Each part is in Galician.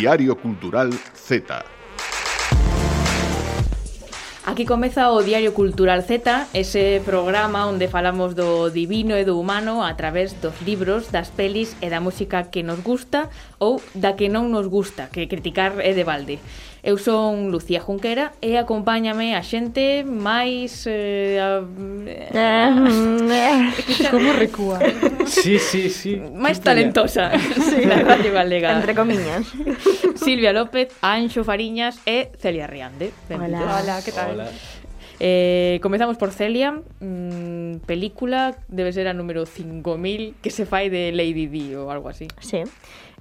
Diario Cultural Z. Aquí comeza o Diario Cultural Z, ese programa onde falamos do divino e do humano a través dos libros, das pelis e da música que nos gusta ou da que non nos gusta, que criticar é de balde. Eu son Lucía Junquera e acompáñame a xente máis... Eh, a... Eh, eh. Como recúa? Sí, sí, sí. Máis talentosa sí. da radio galega. Entre comiñas. Silvia López, Anxo Fariñas e Celia Riande. Benvidos. Hola. Hola, que tal? Hola. Eh, comezamos por Celia, mm, película, debe ser a número 5000 que se fai de Lady Di ou algo así. Sí.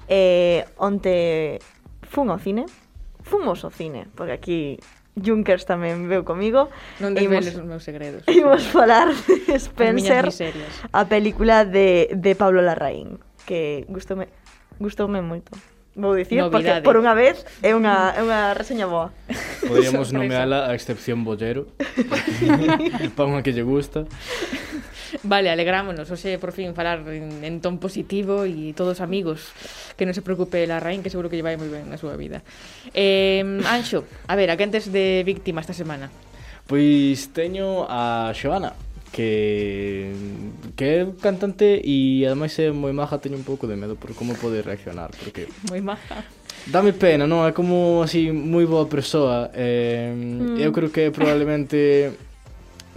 Eh, onte fun ao cine, fomos ao cine, porque aquí Junkers tamén veu comigo. Non desveles os meus segredos. Imos falar de Spencer, a película de, de Pablo Larraín, que gustoume, gustoume moito. Vou dicir, Novidade. porque por unha vez é unha, é unha reseña boa. Podríamos nomeala a excepción bollero. para unha que lle gusta. Vale, alegrámonos, hoxe por fin falar en, en ton positivo e todos amigos, que non se preocupe la Raín, que seguro que lle vai moi ben na súa vida. Eh, Anxo, a ver, a que antes de víctima esta semana? Pois teño a Xoana, que que é cantante e ademais é moi maja, teño un pouco de medo por como pode reaccionar, porque moi maja. Dame pena, non? É como así moi boa persoa. Eh, mm. eu creo que probablemente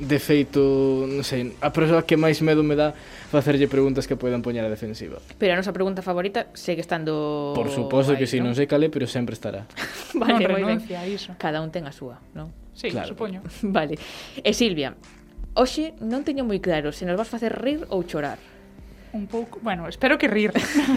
De feito, non sei, a persoa que máis medo me dá facerlle preguntas que poidan poñer a defensiva. Pero a nosa pregunta favorita segue estando Por suposto que si, sí, non? sei cale, pero sempre estará. vale, non renuncia ben. iso. Cada un ten a súa, non? Sí, claro. supoño. Vale. E Silvia, hoxe non teño moi claro se nos vas facer rir ou chorar un pouco, bueno, espero que rir.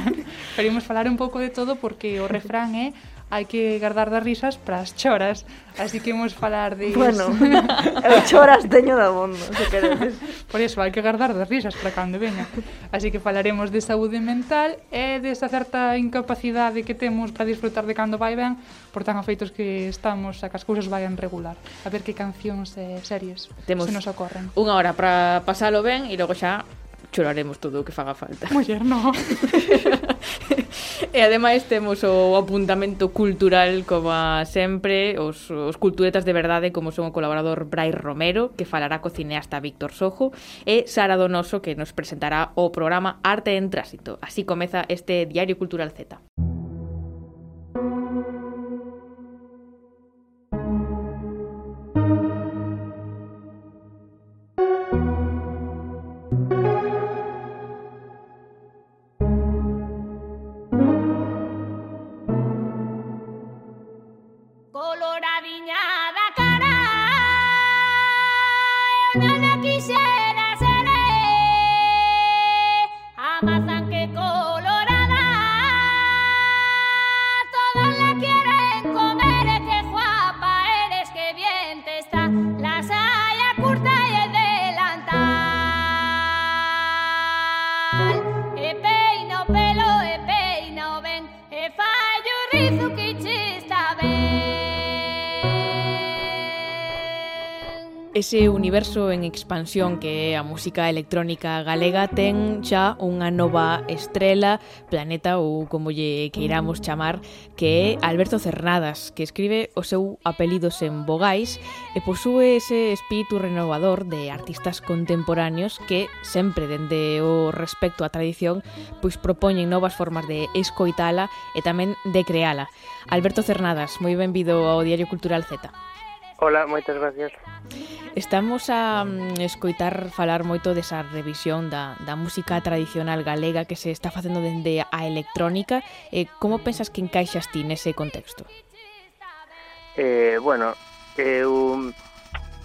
Pero imos falar un pouco de todo porque o refrán é hai que guardar das risas para as choras, así que imos falar de Bueno, eu choras teño da bondo, se queredes. Por iso, hai que guardar das risas para cando veña. Así que falaremos de saúde mental e desa certa incapacidade que temos para disfrutar de cando vai ben, por tan afeitos que estamos a que as cousas vayan regular. A ver que cancións e series temos se nos ocorren. Unha hora para pasalo ben e logo xa choraremos todo o que faga falta. Muller, no. e ademais temos o apuntamento cultural como a sempre, os, os culturetas de verdade como son o colaborador Brai Romero, que falará co cineasta Víctor Sojo, e Sara Donoso, que nos presentará o programa Arte en Tránsito. Así comeza este Diario Cultural Z. Ese universo en expansión que é a música electrónica galega ten xa unha nova estrela, planeta ou como lle queiramos chamar, que é Alberto Cernadas, que escribe o seu apelido sen vogais e posúe ese espírito renovador de artistas contemporáneos que sempre dende o respecto á tradición pois propoñen novas formas de escoitala e tamén de creala. Alberto Cernadas, moi benvido ao Diario Cultural Z. Hola, moitas gracias. Estamos a mm, escoitar falar moito desa revisión da, da música tradicional galega que se está facendo dende a electrónica. Eh, como pensas que encaixas ti nese contexto? Eh, bueno, eu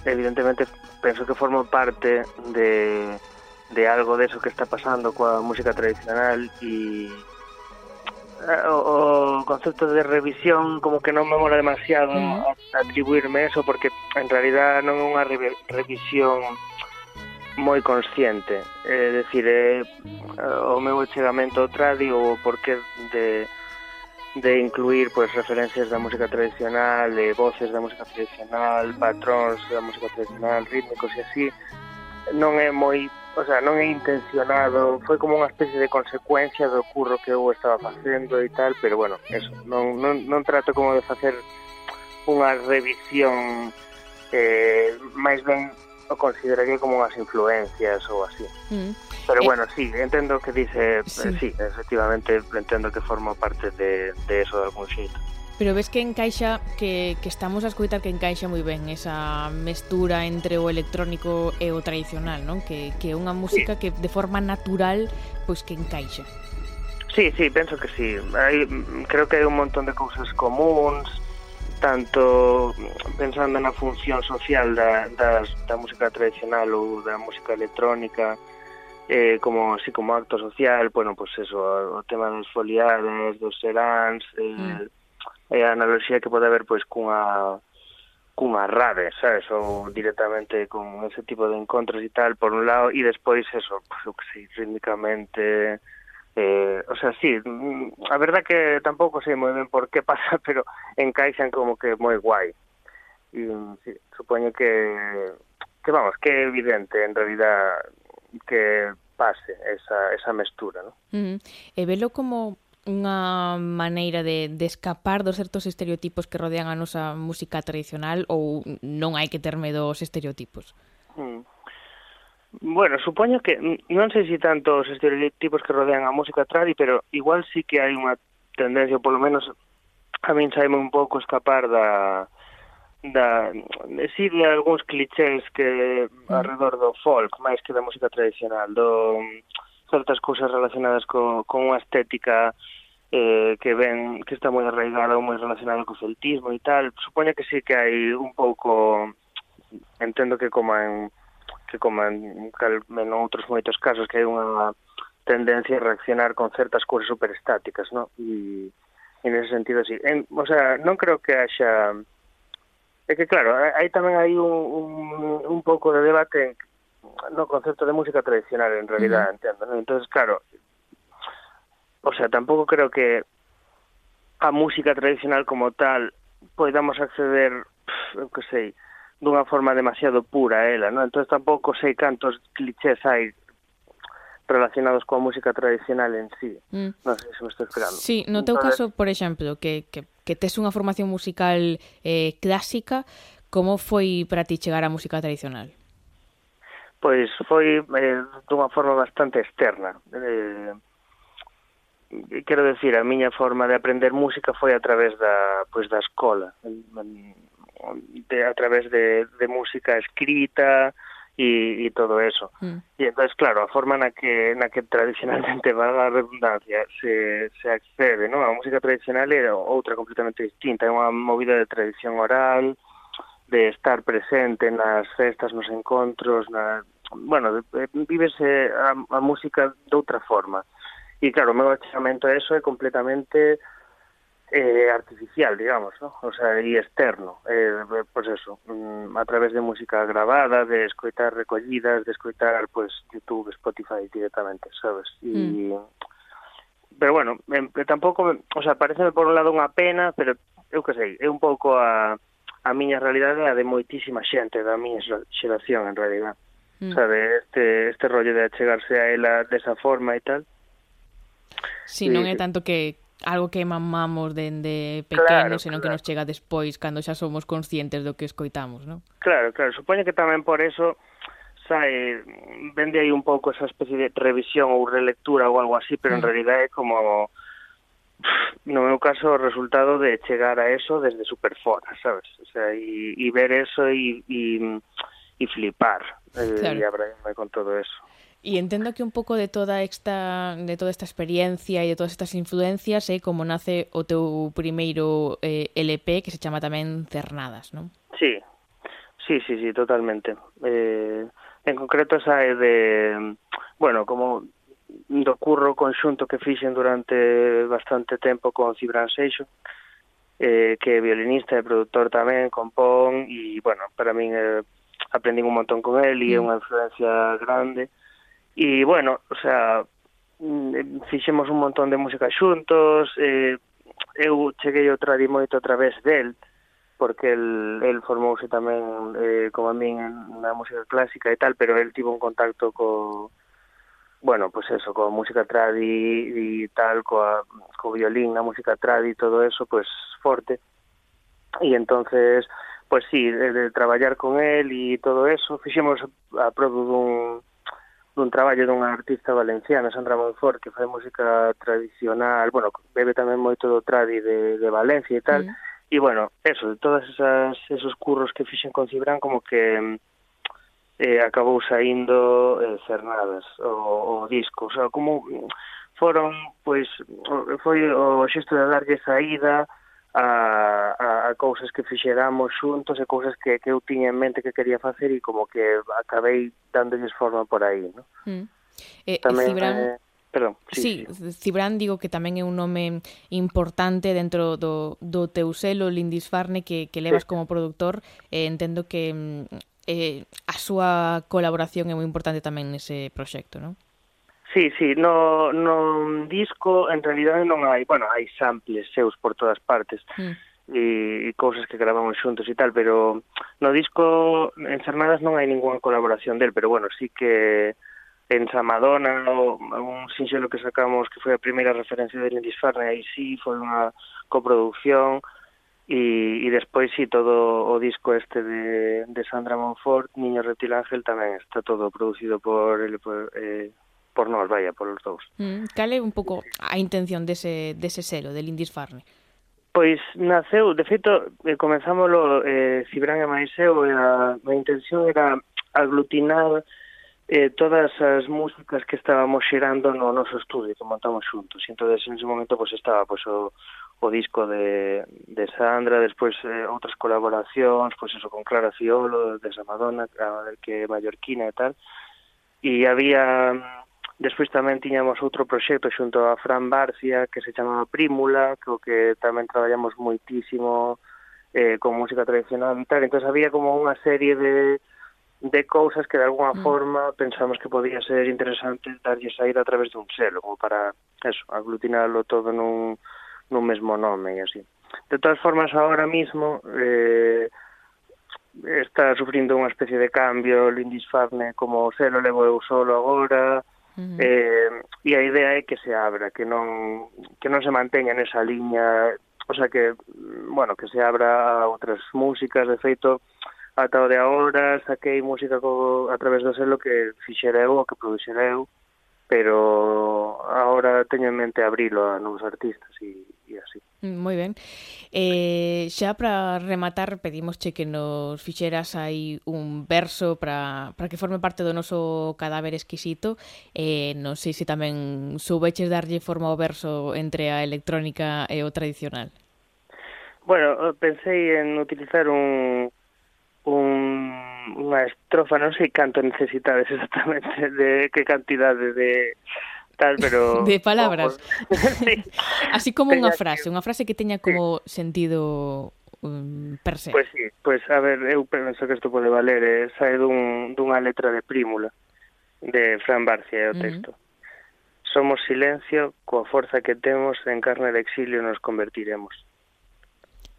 evidentemente penso que formo parte de, de algo de eso que está pasando coa música tradicional e Eh, o, o concepto de revisión como que non me mola demasiado mm. atribuirme eso porque en realidad non é unha re revisión moi consciente é dicir, decir, eh, o meu chegamento ao tradi ou o porqué de, de incluir pues, referencias da música tradicional de voces da música tradicional patróns da música tradicional, rítmicos e así non é moi o sea, non é intencionado, foi como unha especie de consecuencia do curro que eu estaba facendo e tal, pero bueno, eso, non, non, non trato como de facer unha revisión eh, máis ben o consideraría como unhas influencias ou así. Mm. Pero eh. bueno, sí, entendo que dice, eh, sí, sí efectivamente entendo que forma parte de, de eso de algún xeito. Pero ves que encaixa, que, que estamos a escoitar que encaixa moi ben esa mestura entre o electrónico e o tradicional, non? Que, que é unha música que de forma natural pois que encaixa. Sí, sí, penso que sí. Hai, creo que hai un montón de cousas comuns, tanto pensando na función social da, da, da música tradicional ou da música electrónica eh, como así como acto social bueno, pues eso, o tema dos foliares dos seráns eh, mm é a analogía que pode haber pois cunha cunha rave, sabes, ou directamente con ese tipo de encontros e tal, por un lado, e despois eso, pois, o que sei, rítmicamente, eh, o sea, sí, mm, a verdad que tampouco sei moi ben por que pasa, pero encaixan como que moi guai. E, sí, supoño que, que vamos, que é evidente, en realidad, que pase esa, esa mestura, ¿no? Mm. E velo como unha maneira de, de escapar dos certos estereotipos que rodean a nosa música tradicional ou non hai que ter medo aos estereotipos? Mm. Bueno, supoño que non sei se tanto os estereotipos que rodean a música tradi, pero igual sí que hai unha tendencia, polo menos a min saime un pouco escapar da da sí de algúns clichés que mm. alrededor do folk, máis que da música tradicional, do mm, certas cousas relacionadas co, con unha estética eh, que ven que está moi arraigado, moi relacionado co celtismo e tal, supoño que sí que hai un pouco entendo que como en que como en, cal, en outros moitos casos que hai unha tendencia a reaccionar con certas cousas superestáticas, no? E, e nese sentido sí. En, o sea, non creo que haxa É que claro, aí tamén hai un, un, un pouco de debate en, no concepto de música tradicional en realidad, uh -huh. entendo, ¿no? Entonces, claro, o sea, tampoco creo que a música tradicional como tal podamos acceder, eu que sei, dunha forma demasiado pura a ela, ¿no? Entonces tampouco sei cantos clichés hai relacionados coa música tradicional en sí. Mm. Non sei se me estou esperando. Sí, no teu Entonces... caso, por exemplo, que, que, que tes unha formación musical eh, clásica, como foi para ti chegar á música tradicional? Pois foi eh, dunha forma bastante externa. Eh, quero decir, a miña forma de aprender música foi a través da, pois, da escola, de, a través de, de música escrita e, e todo eso. Mm. E entonces claro, a forma na que, na que tradicionalmente va a redundancia se, se accede, ¿no? a música tradicional era outra completamente distinta, é unha movida de tradición oral, de estar presente nas festas, nos encontros, na, bueno, eh, vives a, a música de outra forma. Mm Y claro, un medicamento eso é completamente eh, artificial, digamos, ¿no? o sea, y externo, eh, pues eso, mm, a través de música grabada, de escoitar recollidas, de escoitar, pues, YouTube, Spotify directamente, sabes? Y, mm. Pero bueno, eh, tampouco, o sea, parece por un lado unha pena, pero eu que sei, é un pouco a, a miña realidade a de moitísima xente da miña xeración, en realidad. Mm. O sea, de este, este rollo de achegarse a ela desa forma e tal, mm Si sí, non é tanto que algo que mamamos dende pequeno, claro, senón claro. que nos chega despois cando xa somos conscientes do que escoitamos, non? Claro, claro, supoño que tamén por eso sae vende aí un pouco esa especie de revisión ou relectura ou algo así, pero mm. en realidad é como no meu caso o resultado de chegar a eso desde super fora, sabes? O sea, e, e ver eso e, e, e flipar. Eh, claro. E abraerme con todo eso. Y entendo que un pouco de toda esta de toda esta experiencia e de todas estas influencias é eh, como nace o teu primeiro eh, LP que se chama tamén Cernadas, non? Sí. Sí, sí, sí, totalmente. Eh, en concreto esa é de bueno, como do curro conxunto que fixen durante bastante tempo con Cibran Seixo, eh, que é violinista e produtor tamén, compón, e, bueno, para min eh, aprendín un montón con él e é mm. unha influencia grande e bueno, o sea, mm, eh, fixemos un montón de música xuntos, eh, eu cheguei o tradi moito a través del, porque el, el formouse tamén eh, como a min na música clásica e tal, pero el tivo un contacto co bueno, pues eso, con música tradi e tal, coa, co violín, na música tradi, todo eso, pues forte. E entonces, pues sí, de, de traballar con él e todo eso, fixemos a prodo dun dun traballo dunha artista valenciana, Sandra Monfort, que fai música tradicional, bueno, bebe tamén moito do tradi de, de Valencia e tal, mm. e bueno, eso, de todas esas esos curros que fixen con Cibran como que eh, acabou saindo eh, cernadas o, o disco, o sea, como mm, foron, pois, foi o xesto de darlle saída, a, a, a cousas que fixeramos xuntos e cousas que, que eu tiña en mente que quería facer e como que acabei dándolles forma por aí, non? Mm. Eh, eh, Tamén, Cibran... eh, Perdón, sí, sí, sí, Cibran digo que tamén é un nome importante dentro do, do teu selo Lindisfarne que, que levas sí. como produtor eh, entendo que mm, eh, a súa colaboración é moi importante tamén nese proxecto, non? Sí, sí, no, no disco en realidade non hai, bueno, hai samples seus por todas partes mm. e, e cousas que gravamos xuntos e tal, pero no disco en Xernadas non hai ninguna colaboración del, pero bueno, sí que en Samadona o un sinxelo que sacamos que foi a primeira referencia de Lindis Farne, aí sí foi unha coproducción e, e despois sí todo o disco este de, de Sandra Monfort, Niño Reptil Ángel tamén está todo producido por, por eh, por nós, vaya, polos dous. Mm, cal é un pouco a intención dese, dese selo, del Indisfarne? Pois naceu, de feito, eh, comenzámoslo eh, Cibran e Maiseu, e a, a intención era aglutinar eh, todas as músicas que estábamos xerando no noso estudio que montamos xuntos. E entón, en ese momento, pois, estaba pois, o, o disco de, de Sandra, despois eh, outras colaboracións, pois eso con Clara Fiolo, de Madonna, que é mallorquina e tal, e había Despois tamén tiñamos outro proxecto xunto a Fran Barcia que se chamaba Prímula, co que tamén traballamos moitísimo eh, con música tradicional e tal. Entón había como unha serie de, de cousas que de alguna mm. forma pensamos que podía ser interesante darlle saída a través dun selo, como para eso, aglutinarlo todo nun, nun mesmo nome e así. De todas formas, ahora mismo eh, está sufrindo unha especie de cambio, Lindis Farne como selo levo eu solo agora, -huh. eh, e a idea é que se abra, que non, que non se manteña nesa liña, o sea que, bueno, que se abra a outras músicas, de feito, ata o de agora saquei música co, a través do selo que fixera eu, o que produxera eu, pero agora teño en mente abrilo a novos artistas e, e así. Moi ben. Eh, xa para rematar, pedimosche que nos fixeras aí un verso para, para que forme parte do noso cadáver exquisito. Eh, non sei se tamén soubeches darlle forma ao verso entre a electrónica e o tradicional. Bueno, pensei en utilizar un, un unha estrofa, non sei canto necesitades exactamente, de que cantidade de, de tal, pero... De palabras. sí. Así como unha frase, que... unha frase que teña como sí. sentido um, per se. Pois pues sí, pois pues, a ver, eu penso que isto pode valer, eh, sae dun, dunha letra de Prímula, de Fran Barcia, o texto. Uh -huh. Somos silencio, coa forza que temos en carne de exilio nos convertiremos.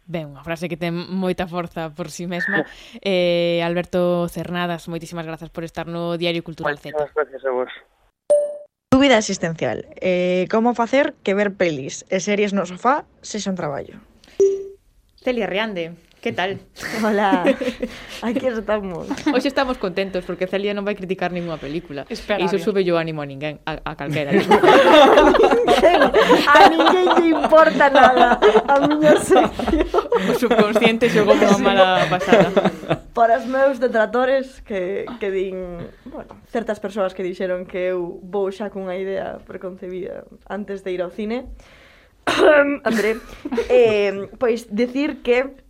Ben, unha frase que ten moita forza por si sí mesma. eh, Alberto Cernadas, moitísimas grazas por estar no Diario Cultural Z. Moitísimas gracias a vos. Dúbida existencial. Eh, como facer que ver pelis e series no sofá sexa un traballo? Celia Riande, Que tal? Hola, aquí estamos. Hoxe estamos contentos porque Celia non vai criticar ninguna película. Espera, e iso sube yo ánimo a ninguén, a, a calquera. a ninguén lle importa nada. A miña sección. O subconsciente xogou unha mala pasada. Para os meus detratores que, que din... Bueno, certas persoas que dixeron que eu vou xa cunha idea preconcebida antes de ir ao cine. André, eh, pois decir que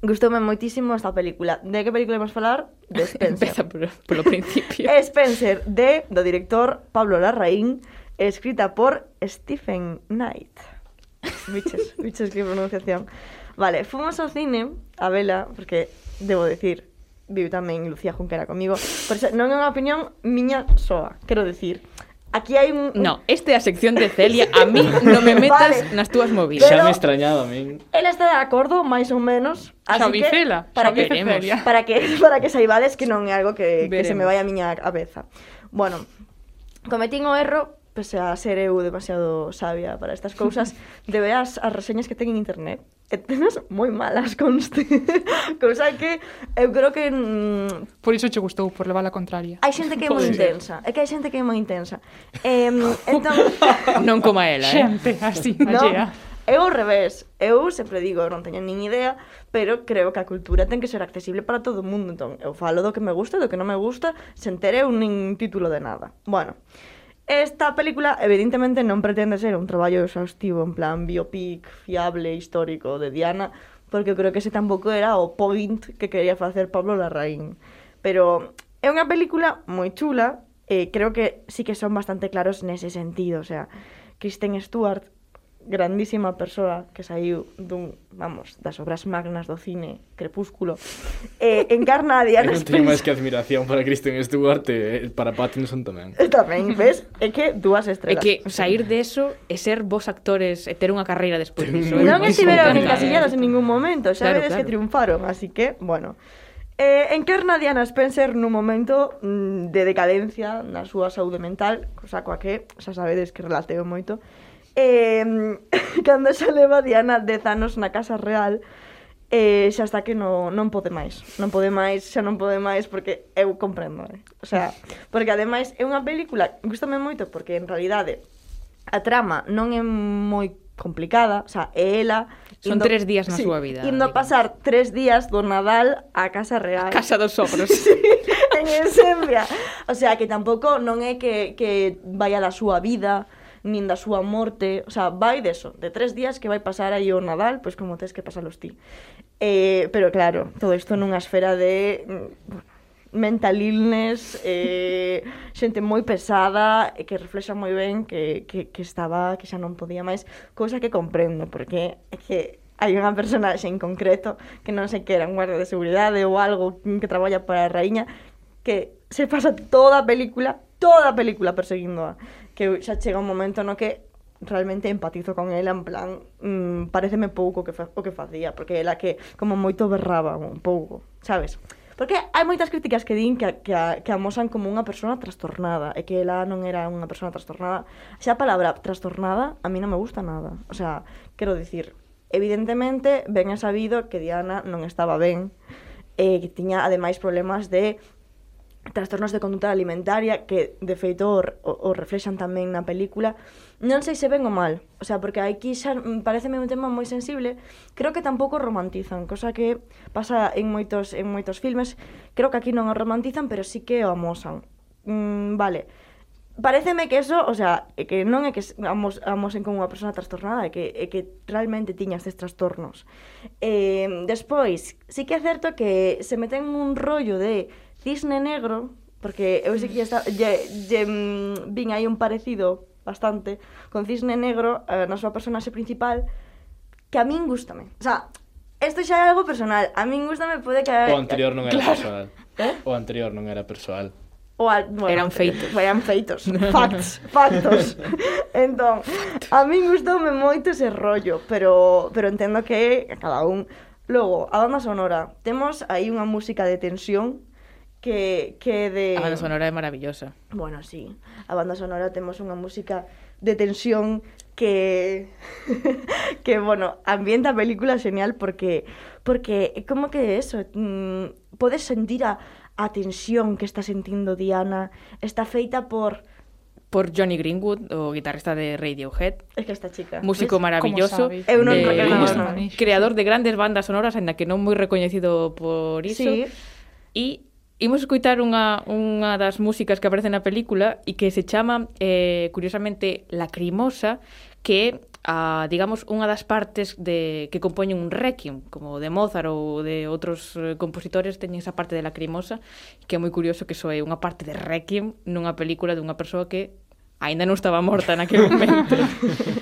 Gustoume moitísimo esta película. De que película vamos falar? De Spencer. Empeza por, polo principio. Spencer, de, do director Pablo Larraín, escrita por Stephen Knight. Biches, biches que pronunciación. Vale, fomos ao cine, a vela, porque, debo decir, viu tamén Lucía Junquera comigo, por eso, non é unha opinión miña soa, quero decir, Aquí hai un... No, este é a sección de Celia. A mí non me metas vale. nas túas movidas. Pero... Xa me extrañado a min. Ela está de acordo, máis ou menos. Así xa bifela. Para xa que, veremos. Para que, para que saibades que non é algo que, veremos. que se me vai a miña cabeza. Bueno, cometín o erro pese a ser eu demasiado sabia para estas cousas, de veas as reseñas que ten en internet, e tenas moi malas, conste. Cousa que eu creo que... Mm, por iso che gustou, por levar a contraria. Hai xente que é moi pois. intensa, é que hai xente que é moi intensa. Eh, entón... non coma ela, eh? Xente, así, no, allea. Eu ao revés, eu sempre digo, non teño nin idea, pero creo que a cultura ten que ser accesible para todo o mundo, entón eu falo do que me gusta, do que non me gusta, sen ter eu nin título de nada. Bueno, Esta película evidentemente non pretende ser un traballo exhaustivo en plan biopic fiable histórico de Diana, porque eu creo que ese tampouco era o point que quería facer Pablo Larraín. Pero é unha película moi chula, eh, creo que sí que son bastante claros nese sentido, o sea, Kristen Stewart grandísima persoa que saiu dun, vamos, das obras magnas do cine Crepúsculo, eh, encarna a Diana Spencer. Eu non teño máis que admiración para Kristen Stewart e eh, para Pattinson tamén. Tamén, ves? É que dúas estrelas. É que sair deso e ser vos actores e ter unha carreira despois disso. non estiveron encasillados en ningún momento, xa claro, vedes claro. que triunfaron, así que, bueno. Eh, encarna Diana Spencer nun momento mm, de decadencia na súa saúde mental, cosa coa que xa sabedes que relateo moito, eh, cando xa leva Diana 10 anos na Casa Real, eh, xa está que no, non pode máis. Non pode máis, xa non pode máis, porque eu comprendo. Eh? O sea, porque ademais é unha película, gustame moito, porque en realidade a trama non é moi complicada, o sea, é ela... Son indo, tres días na sí, súa vida. Indo a pasar tres días do Nadal á Casa Real. A casa dos sogros. sí, en esencia. O sea, que tampouco non é que, que vaya da súa vida, nin da súa morte, o sea, vai deso, de tres días que vai pasar aí o Nadal, pois como tes que pasalos ti. Eh, pero claro, todo isto nunha esfera de mm, mental illness, eh, xente moi pesada e que reflexa moi ben que, que, que estaba, que xa non podía máis, cousa que comprendo, porque é que hai unha personaxe en concreto que non sei que era un guarda de seguridade ou algo que traballa para a raíña que se pasa toda a película toda a película perseguíndoa que xa chega un momento no? que realmente empatizo con ela en plan mmm, pareceme pouco que fa, o que facía porque ela que como moito berraba un pouco sabes? Porque hai moitas críticas que din que, que, que amosan como unha persona trastornada e que ela non era unha persona trastornada. Xa a palabra trastornada a mí non me gusta nada o sea, quero dicir evidentemente ben é sabido que Diana non estaba ben e que tiña ademais problemas de trastornos de conduta alimentaria que de feito o, o reflexan tamén na película non sei se ben ou mal. O sea, porque aquí xa pareceme un tema moi sensible creo que tampouco romantizan cosa que pasa en moitos, en moitos filmes. Creo que aquí non o romantizan pero sí que o amosan. Mm, vale, pareceme que eso, o sea, que non é que amos, amosen como unha persona trastornada, é que, é que realmente tiña estes trastornos. Eh, despois, sí que é certo que se meten un rollo de Cisne Negro, porque eu sei que lle, está, lle, lle mm, vin aí un parecido bastante con Cisne Negro eh, na súa personaxe principal que a min gustame. O sea, isto xa é algo personal. A min gustame pode que... O anterior non era claro. personal. Eh? O anterior non era personal. O al, bueno, eran feitos. Eran feitos. Facts. Factos. entón, a min gustoume moito ese rollo, pero, pero entendo que a cada un... Logo, a banda sonora. Temos aí unha música de tensión que, que de... A banda sonora é maravillosa. Bueno, sí. A banda sonora temos unha música de tensión que que bueno, ambienta a película genial porque porque como que eso, mm, podes sentir a, a tensión que está sentindo Diana, está feita por por Johnny Greenwood, o guitarrista de Radiohead. Es que esta chica. Músico ¿ves? maravilloso. De, eu non, de, no, no. Creador de grandes bandas sonoras, en la que non moi recoñecido por iso. Sí. E Imos escutar unha, unha das músicas que aparece na película e que se chama, eh, curiosamente, Lacrimosa, que a, digamos, unha das partes de que compoñen un requiem, como de Mozart ou de outros eh, compositores teñen esa parte de Lacrimosa, que é moi curioso que soe unha parte de requiem nunha película dunha persoa que aínda non estaba morta naquele momento.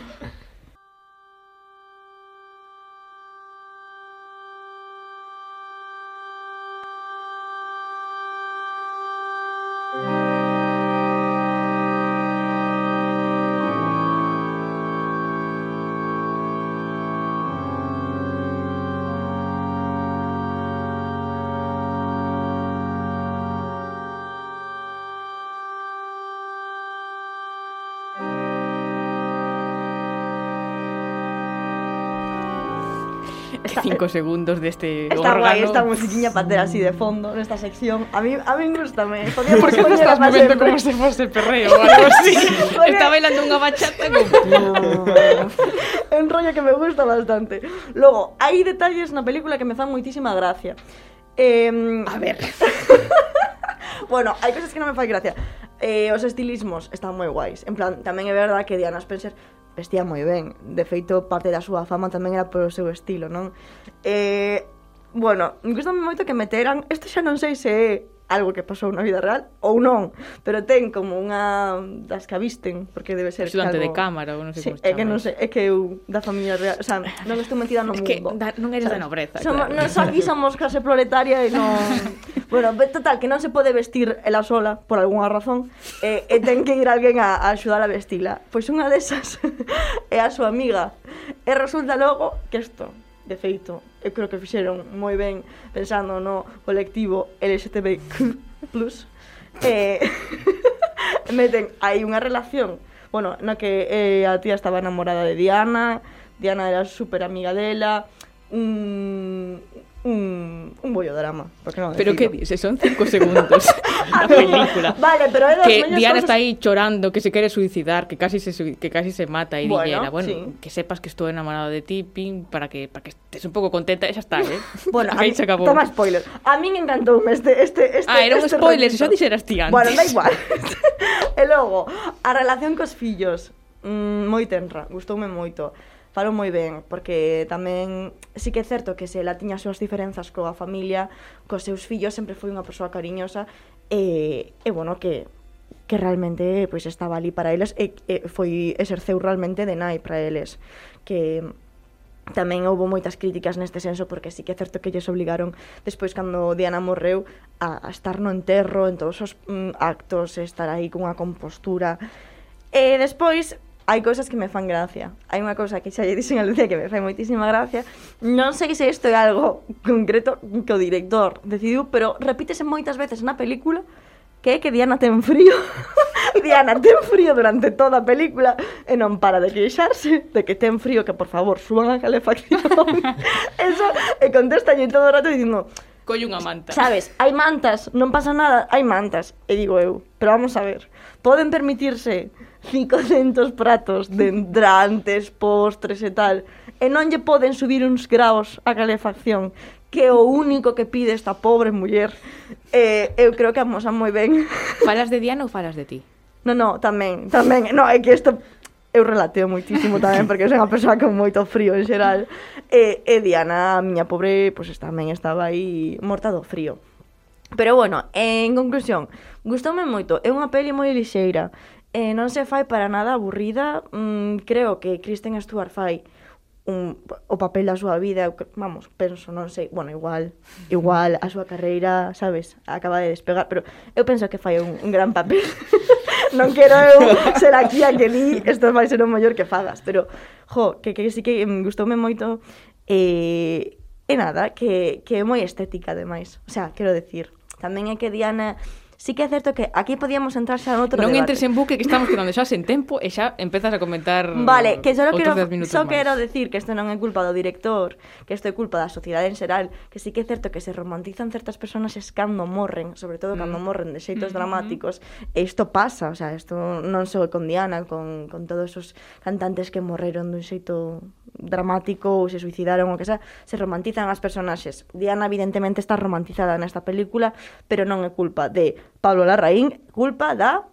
cinco segundos deste está órgano. Guai, esta musiquiña para ter así de fondo nesta sección. A mí, a mí gustame. Por que te estás movendo como se fose perreo ou algo así? está bailando unha bachata con... é un rollo que me gusta bastante. Logo, hai detalles na película que me fan moitísima gracia. Eh, a ver. bueno, hai cosas que non me fai gracia. Eh, os estilismos están moi guais. En plan, tamén é verdad que Diana Spencer vestía moi ben. De feito, parte da súa fama tamén era polo seu estilo, non? Eh, bueno, gustame moito que meteran, isto xa non sei se é algo que pasou na vida real ou non, pero ten como unha das que avisten, porque debe ser estudante algo... de cámara ou non sei sí, como É que non sei, é que eu da familia real, o sea, non estou metida no mundo. Es que da, non eres ¿sabes? da nobreza, Somo, claro. Nos aquí somos clase proletaria e non Bueno, total, que non se pode vestir ela sola por algunha razón, e, e ten que ir alguén a, a axudar a vestila. Pois unha desas é a súa amiga. E resulta logo que isto, de feito, eu creo que fixeron moi ben pensando no colectivo LGTBQ+, eh, meten aí unha relación, bueno, na que eh, a tía estaba enamorada de Diana, Diana era super amiga dela, un, un, un porque No pero que dices, son cinco segundos a película. Vale, pero é das que Diana cosas... está aí chorando, que se quere suicidar, que casi se que casi se mata e bueno, bueno, sí. que sepas que estou enamorado de ti, pin, para que para que estés un pouco contenta, e xa está, eh. bueno, aí se acabou. Toma spoiler. A min encantoume este este este Ah, era un este spoiler, xa dixeras ti antes. Bueno, da igual. e logo, a relación cos fillos, mm, moi tenra, gustoume moito falo moi ben, porque tamén sí que é certo que se ela tiña as súas diferenzas coa familia, cos seus fillos, sempre foi unha persoa cariñosa, e, e bueno, que que realmente pois estaba ali para eles e, e foi exerceu realmente de nai para eles. Que tamén houve moitas críticas neste senso porque sí que é certo que lles obligaron despois cando Diana morreu a, a estar no enterro en todos os mm, actos estar aí cunha compostura. E despois hai cousas que me fan gracia. Hai unha cousa que xa lle dixen a Lucía que me fai moitísima gracia. Non sei se isto é algo concreto que o director decidiu, pero repítese moitas veces na película que é que Diana ten frío. Diana ten frío durante toda a película e non para de queixarse de que ten frío, que por favor suban a calefacción. Eso, e contesta todo o rato dicindo colle unha manta. Sabes, hai mantas, non pasa nada, hai mantas. E digo eu, pero vamos a ver, poden permitirse 500 pratos de entrantes, postres e tal, e non lle poden subir uns graos a calefacción, que é o único que pide esta pobre muller. Eh, eu creo que amosa moi ben. Falas de Diana ou falas de ti? No, no, tamén, tamén. No, é que isto eu relateo moitísimo tamén porque son unha persoa con moito frío en xeral. E, e Diana, a miña pobre, pois pues, tamén estaba aí morta do frío. Pero bueno, en conclusión, gustoume moito, é unha peli moi lixeira eh, non se fai para nada aburrida. Mm, creo que Kristen Stewart fai un, o papel da súa vida, vamos, penso, non sei, bueno, igual, igual a súa carreira, sabes, acaba de despegar, pero eu penso que fai un, un gran papel. non quero eu ser aquí a que di, isto vai ser o mellor que fagas, pero, jo, que, que sí que me gustoume moito eh, e nada, que, que é moi estética, ademais. O sea, quero decir, tamén é que Diana sí que é certo que aquí podíamos entrar xa noutro outro non debate. entres en buque que estamos quedando xa sen tempo e xa empezas a comentar Vale, que só quero, só máis. quero decir que isto non é culpa do director, que isto é culpa da sociedade en xeral, que sí que é certo que se romantizan certas persoas es cando morren, sobre todo cando mm. morren de xeitos mm -hmm. dramáticos, e isto pasa, o sea, isto non só con Diana, con, con todos os cantantes que morreron dun xeito dramático ou se suicidaron ou que xa, se romantizan as personaxes. Diana evidentemente está romantizada nesta película, pero non é culpa de Pablo Larraín, culpa da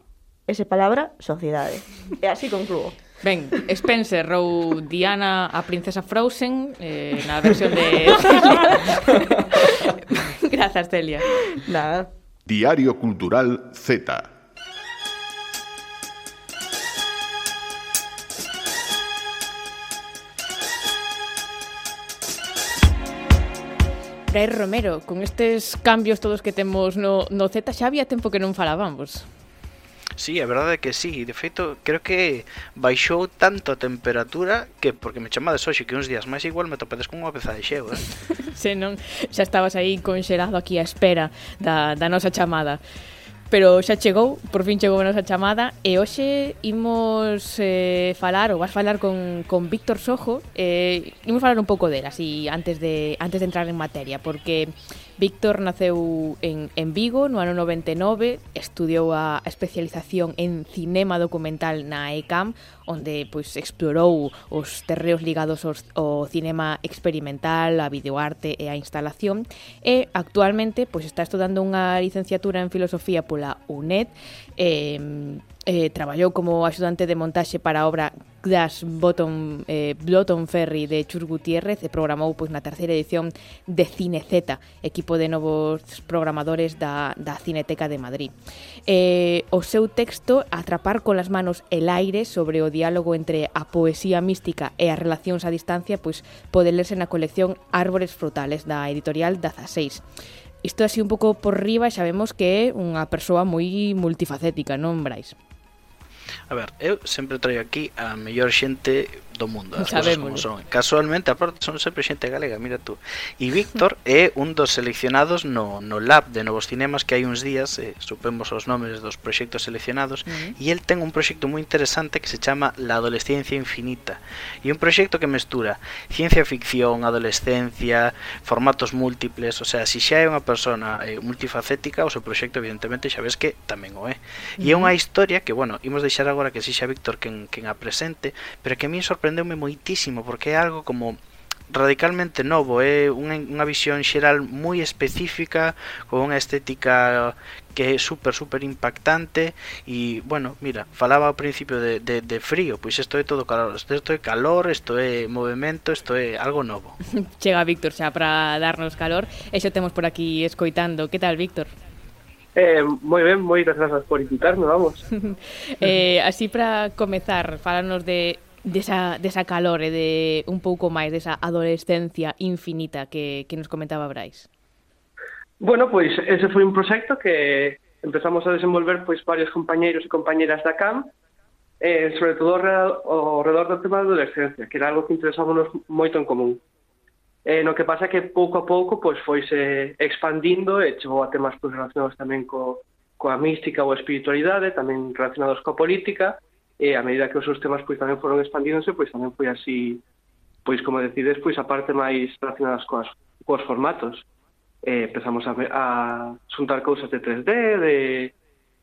esa palabra sociedade. E así concluo. Ben, Spencer ou Diana a princesa Frozen eh, na versión de... Grazas, Celia. Nada. Diario Cultural Z. Fray Romero, con estes cambios todos que temos no, no Z xa había tempo que non falábamos. Sí, é verdade que sí, de feito, creo que baixou tanto a temperatura que porque me chamades hoxe que uns días máis igual me topedes con unha peza de xeo, eh? Se non, xa estabas aí conxelado aquí á espera da, da nosa chamada pero xa chegou, por fin chegou a nosa chamada e hoxe imos eh, falar, ou vas falar con, con Víctor Sojo, eh, imos falar un pouco dela, así, antes de, antes de entrar en materia, porque Víctor naceu en, en Vigo no ano 99, estudiou a especialización en cinema documental na ECAM, onde pois explorou os terreos ligados aos, ao cinema experimental, a videoarte e a instalación, e actualmente pois está estudando unha licenciatura en filosofía pola UNED eh, eh, traballou como axudante de montaxe para a obra Glass Bottom, eh, Bloton Ferry de Chur Gutiérrez e programou pois na terceira edición de Cine Z, equipo de novos programadores da, da Cineteca de Madrid. Eh, o seu texto Atrapar con las manos el aire sobre o diálogo entre a poesía mística e as relacións a distancia pois pode lerse na colección Árbores frutales da editorial Daza 6. Isto así un pouco por riba xa vemos que é unha persoa moi multifacética, non, Brais? A ver, eu sempre traio aquí a mellor xente do mundo, as como son. Casualmente, aparte, son sempre xente galega, mira tú. E Víctor é un dos seleccionados no, no lab de Novos Cinemas que hai uns días, eh, supemos os nomes dos proxectos seleccionados, uh -huh. e el ten un proxecto moi interesante que se chama La Adolescencia Infinita. E un proxecto que mestura ciencia ficción, adolescencia, formatos múltiples, o sea, se si xa é unha persona eh, multifacética, o seu proxecto evidentemente xa ves que tamén o é. E é unha historia que, bueno, imos deixar agora palabra, que sexa Víctor quen, quen a presente, pero que a min sorprendeume moitísimo, porque é algo como radicalmente novo, é unha, unha visión xeral moi específica, con unha estética que é super, super impactante e, bueno, mira, falaba ao principio de, de, de frío, pois isto é todo calor, isto é calor, isto é movimento, isto é algo novo. Chega Víctor xa para darnos calor, e xa temos por aquí escoitando. Que tal, Víctor? Eh, moi ben, moitas grazas por invitarme, vamos. eh, así para comezar, falanos de desa, desa calor e de un pouco máis desa adolescencia infinita que, que nos comentaba Brais. Bueno, pois ese foi un proxecto que empezamos a desenvolver pois varios compañeiros e compañeras da CAM, eh, sobre todo ao redor do tema da adolescencia, que era algo que interesábamos moito en común. Eh, no que pasa que pouco a pouco pois, foise expandindo e chegou a temas pois, relacionados tamén co, coa mística ou a espiritualidade, tamén relacionados coa política, e a medida que os seus temas pois, tamén foron expandíndose, pois tamén foi así, pois como decides, pois a parte máis relacionadas coas, coas formatos. Eh, empezamos a, a xuntar cousas de 3D, de,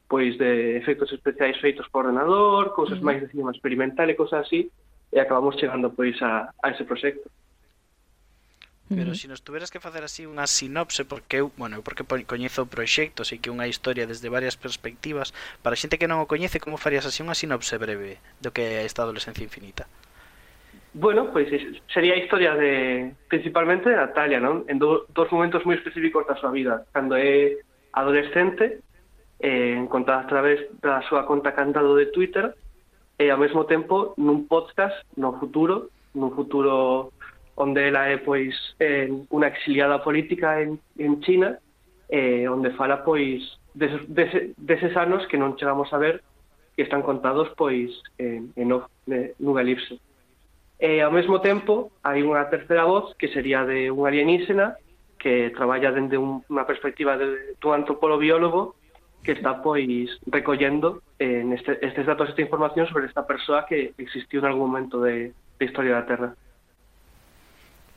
pois de efectos especiais feitos por ordenador, cousas máis de cinema experimental e cousas así, e acabamos chegando pois a, a ese proxecto. Pero se nos tuveras que facer así unha sinopse porque eu, bueno, eu porque coñezo o proxecto, sei que unha historia desde varias perspectivas, para xente que non o coñece, como farías así unha sinopse breve do que é esta adolescencia infinita? Bueno, pois pues, sería a historia de principalmente de Natalia, non? En do, dos momentos moi específicos da súa vida, cando é adolescente, eh, encontrada a través da súa conta cantado de Twitter, e ao mesmo tempo nun podcast no futuro, nun futuro onde ela é pois eh, unha exiliada política en, en China, eh, onde fala pois deses, des, deses anos que non chegamos a ver que están contados pois en, en, en nunha elipse. E eh, ao mesmo tempo hai unha terceira voz que sería de un alienígena que traballa dende un, unha perspectiva de, de un antropólogo que está pois recollendo eh, este, estes datos, esta información sobre esta persoa que existiu en algún momento de, de historia da Terra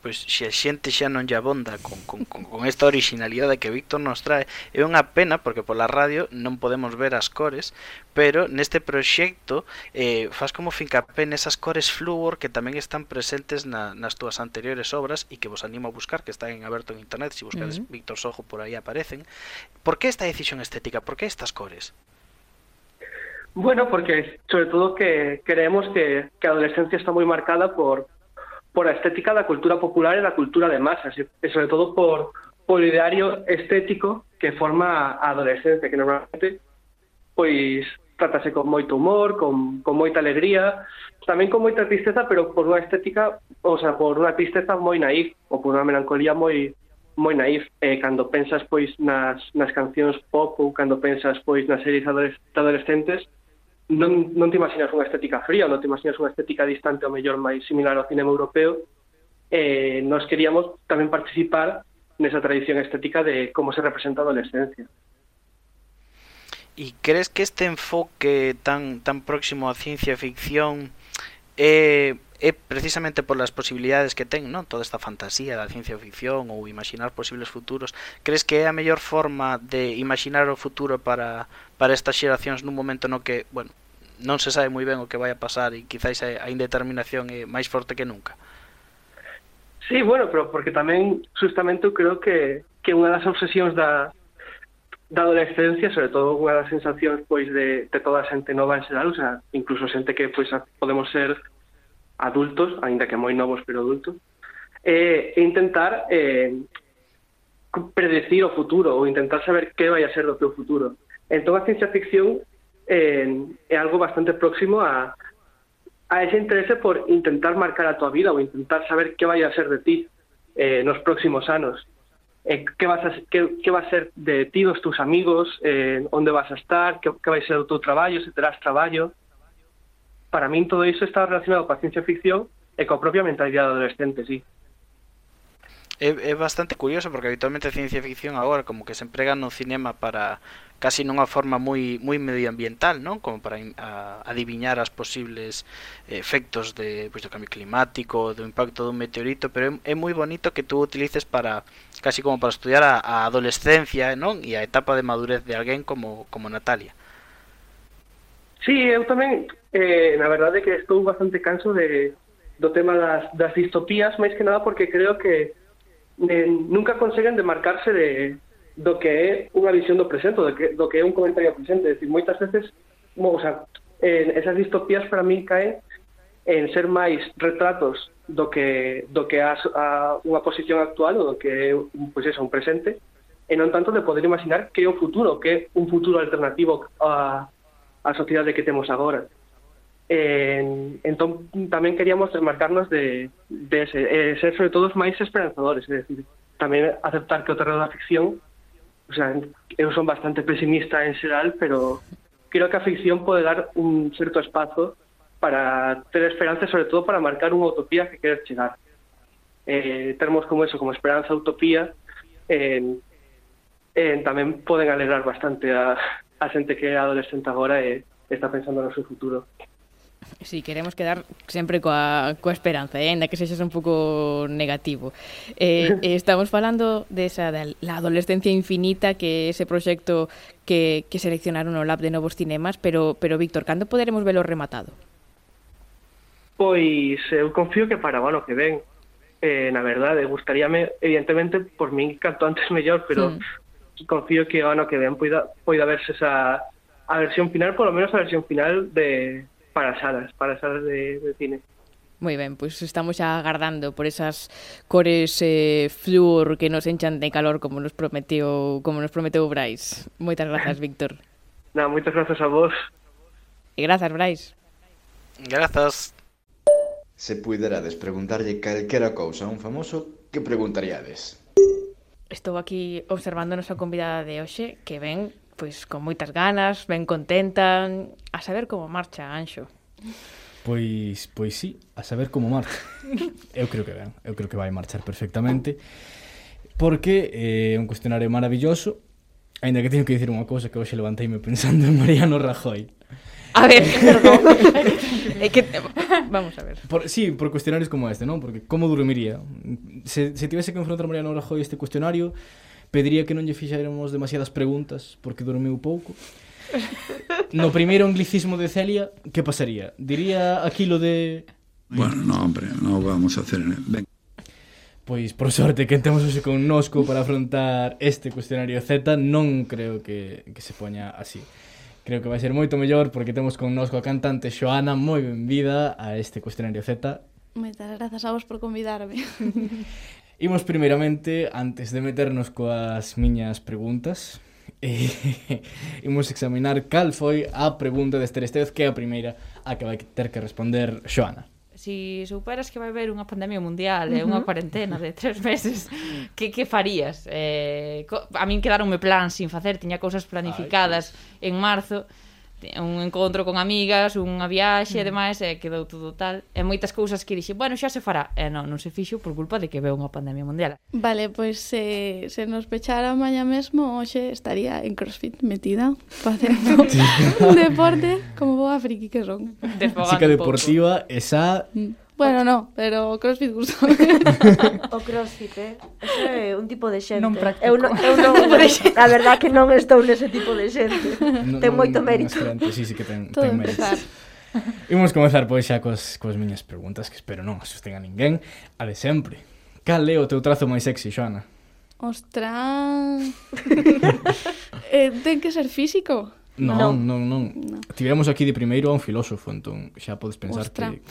pois se a xente xa non lle abonda con, con, con, con esta originalidade que Víctor nos trae, é unha pena porque pola radio non podemos ver as cores, pero neste proxecto eh, faz como fincapé nesas cores flúor que tamén están presentes na, nas túas anteriores obras e que vos animo a buscar, que están en aberto en internet, se buscades uh -huh. Víctor Sojo por aí aparecen. Por que esta decisión estética? Por que estas cores? Bueno, porque sobre todo que creemos que, que a adolescencia está moi marcada por, por a estética da cultura popular e da cultura de masas, e sobre todo por, por o ideario estético que forma a adolescencia, que normalmente pois trátase con moito humor, con, con moita alegría, tamén con moita tristeza, pero por unha estética, o sea, por unha tristeza moi naif, ou por unha melancolía moi moi naif, eh, cando pensas pois nas, nas cancións pop ou cando pensas pois nas series adolescentes, non, non te imaginas unha estética fría, non te imaginas unha estética distante ou mellor máis similar ao cinema europeo, eh, nos queríamos tamén participar nesa tradición estética de como se representa a adolescencia. E crees que este enfoque tan tan próximo á ciencia ficción é eh é precisamente polas posibilidades que ten, non? Toda esta fantasía da ciencia ficción ou imaginar posibles futuros, crees que é a mellor forma de imaginar o futuro para para estas xeracións nun momento no que, bueno, non se sabe moi ben o que vai a pasar e quizáis a indeterminación é máis forte que nunca. Sí, bueno, pero porque tamén justamente eu creo que que unha das obsesións da da adolescencia, sobre todo unha das sensacións pois de, de toda a xente nova en xeral, o sea, incluso xente que pois podemos ser adultos, aínda que moi novos pero adultos, e, e intentar eh, predecir o futuro ou intentar saber que vai a ser do teu futuro. Entón a ciencia ficción eh, é algo bastante próximo a, a ese interese por intentar marcar a tua vida ou intentar saber que vai a ser de ti eh, nos próximos anos. Eh, que, vas a, que, que va a ser de ti, dos tus amigos, eh, onde vas a estar, que, que vai ser o teu traballo, se terás traballo para min todo iso está relacionado coa ciencia ficción e coa propia mentalidade adolescente, sí. É, é bastante curioso porque habitualmente a ciencia ficción agora como que se emprega no cinema para casi nunha forma moi moi medioambiental, non? Como para a, adiviñar as posibles efectos de pois, do cambio climático, do impacto dun meteorito, pero é, é moi bonito que tú utilices para casi como para estudiar a, a adolescencia, non? E a etapa de madurez de alguén como como Natalia. Sí, eu tamén eh, na verdade que estou bastante canso de, do tema das, das distopías, máis que nada porque creo que eh, nunca conseguen demarcarse de, do que é unha visión do presente, do que, do que é un comentario presente. Decir, moitas veces, mo, o sea, en esas distopías para mí caen en ser máis retratos do que do que a, a unha posición actual ou do que é pois eso, un presente e non tanto de poder imaginar que é o futuro, que é un futuro alternativo a, a sociedade que temos agora. Eh, entón tamén queríamos desmarcarnos de, de ese, eh, ser sobre todo os máis esperanzadores, é dicir, tamén aceptar que o terreno da ficción, o sea, eu son bastante pesimista en xeral, pero creo que a ficción pode dar un certo espazo para ter esperanza, sobre todo para marcar unha utopía que queres chegar. Eh, termos como eso, como esperanza, utopía, eh, eh, tamén poden alegrar bastante a, a xente que é adolescente agora e está pensando no seu futuro. Si, sí, queremos quedar sempre coa, coa esperanza, eh? ainda que sexas un pouco negativo. Eh, eh estamos falando desa de da adolescencia infinita que ese proxecto que, que seleccionaron o Lab de Novos Cinemas, pero, pero Víctor, cando poderemos velo rematado? Pois eu confío que para o ano que ven, eh, na verdade, gustaríame, evidentemente, por min canto antes mellor, pero sí. confío que o ano que ven poida, poida verse esa a versión final, por lo menos a versión final de, para salas, para salas de, de cine. Moi ben, pois estamos xa agardando por esas cores eh, flúor que nos enchan de calor como nos prometeu, como nos prometeu Brais. Moitas grazas, Víctor. Na, moitas grazas a vos. E grazas, Brais. Grazas. Se puiderades preguntarlle calquera cousa a un famoso, que preguntaríades? Estou aquí observando a nosa convidada de hoxe, que ven pois con moitas ganas, ben contenta, a saber como marcha, Anxo. Pois, pois sí, a saber como marcha. Eu creo que ben, eu creo que vai marchar perfectamente. Porque é eh, un cuestionario maravilloso, Ainda que teño que dicir unha cousa que hoxe levanteime pensando en Mariano Rajoy. A ver, perdón. é que vamos a ver. Por, sí, por cuestionarios como este, non? Porque como dormiría? Se, se tivese que enfrontar Mariano Rajoy este cuestionario, Pediría que non lle fixéramos demasiadas preguntas porque dormiu pouco. No primeiro anglicismo de Celia, que pasaría? Diría aquilo de... Bueno, no, hombre, no vamos a hacer... Ven. Pois, por sorte, que temos hoxe connosco para afrontar este cuestionario Z non creo que, que se poña así. Creo que vai ser moito mellor porque temos connosco a cantante Xoana moi benvida a este cuestionario Z. Moitas grazas a vos por convidarme. Imos primeiramente, antes de meternos coas miñas preguntas, eh, imos examinar cal foi a pregunta deste Estevez, que é a primeira a que vai ter que responder Xoana. Si superas que vai haber unha pandemia mundial e uh -huh. unha cuarentena de tres meses, mm. que, que farías? Eh, a min quedaronme plan sin facer, tiña cousas planificadas Ay, en marzo, un encontro con amigas, unha viaxe e mm. demais, e quedou todo tal. E moitas cousas que dixen, bueno, xa se fará. E non, non se fixo por culpa de que veu unha pandemia mundial. Vale, pois se, se nos pechara maña mesmo, hoxe estaría en CrossFit metida, facendo un deporte como boa friki que son. Desfogando Chica deportiva, esa... Mm Bueno, no, pero CrossFit gusta. o CrossFit, eh? Eso é un tipo de xente. Non practico. Eu non, eu non, a verdad que non estou nese tipo de xente. No, ten moito mérito. Non sí, sí que ten, Todo ten mérito. Imos comezar pois xa cos, cos miñas preguntas que espero non asusten a ninguén. A de sempre. Cal é o teu trazo máis sexy, Xoana? Ostras. eh, ten que ser físico? Non, non, non. non. Tivemos aquí de primeiro a un filósofo, entón xa podes pensar Ostra. que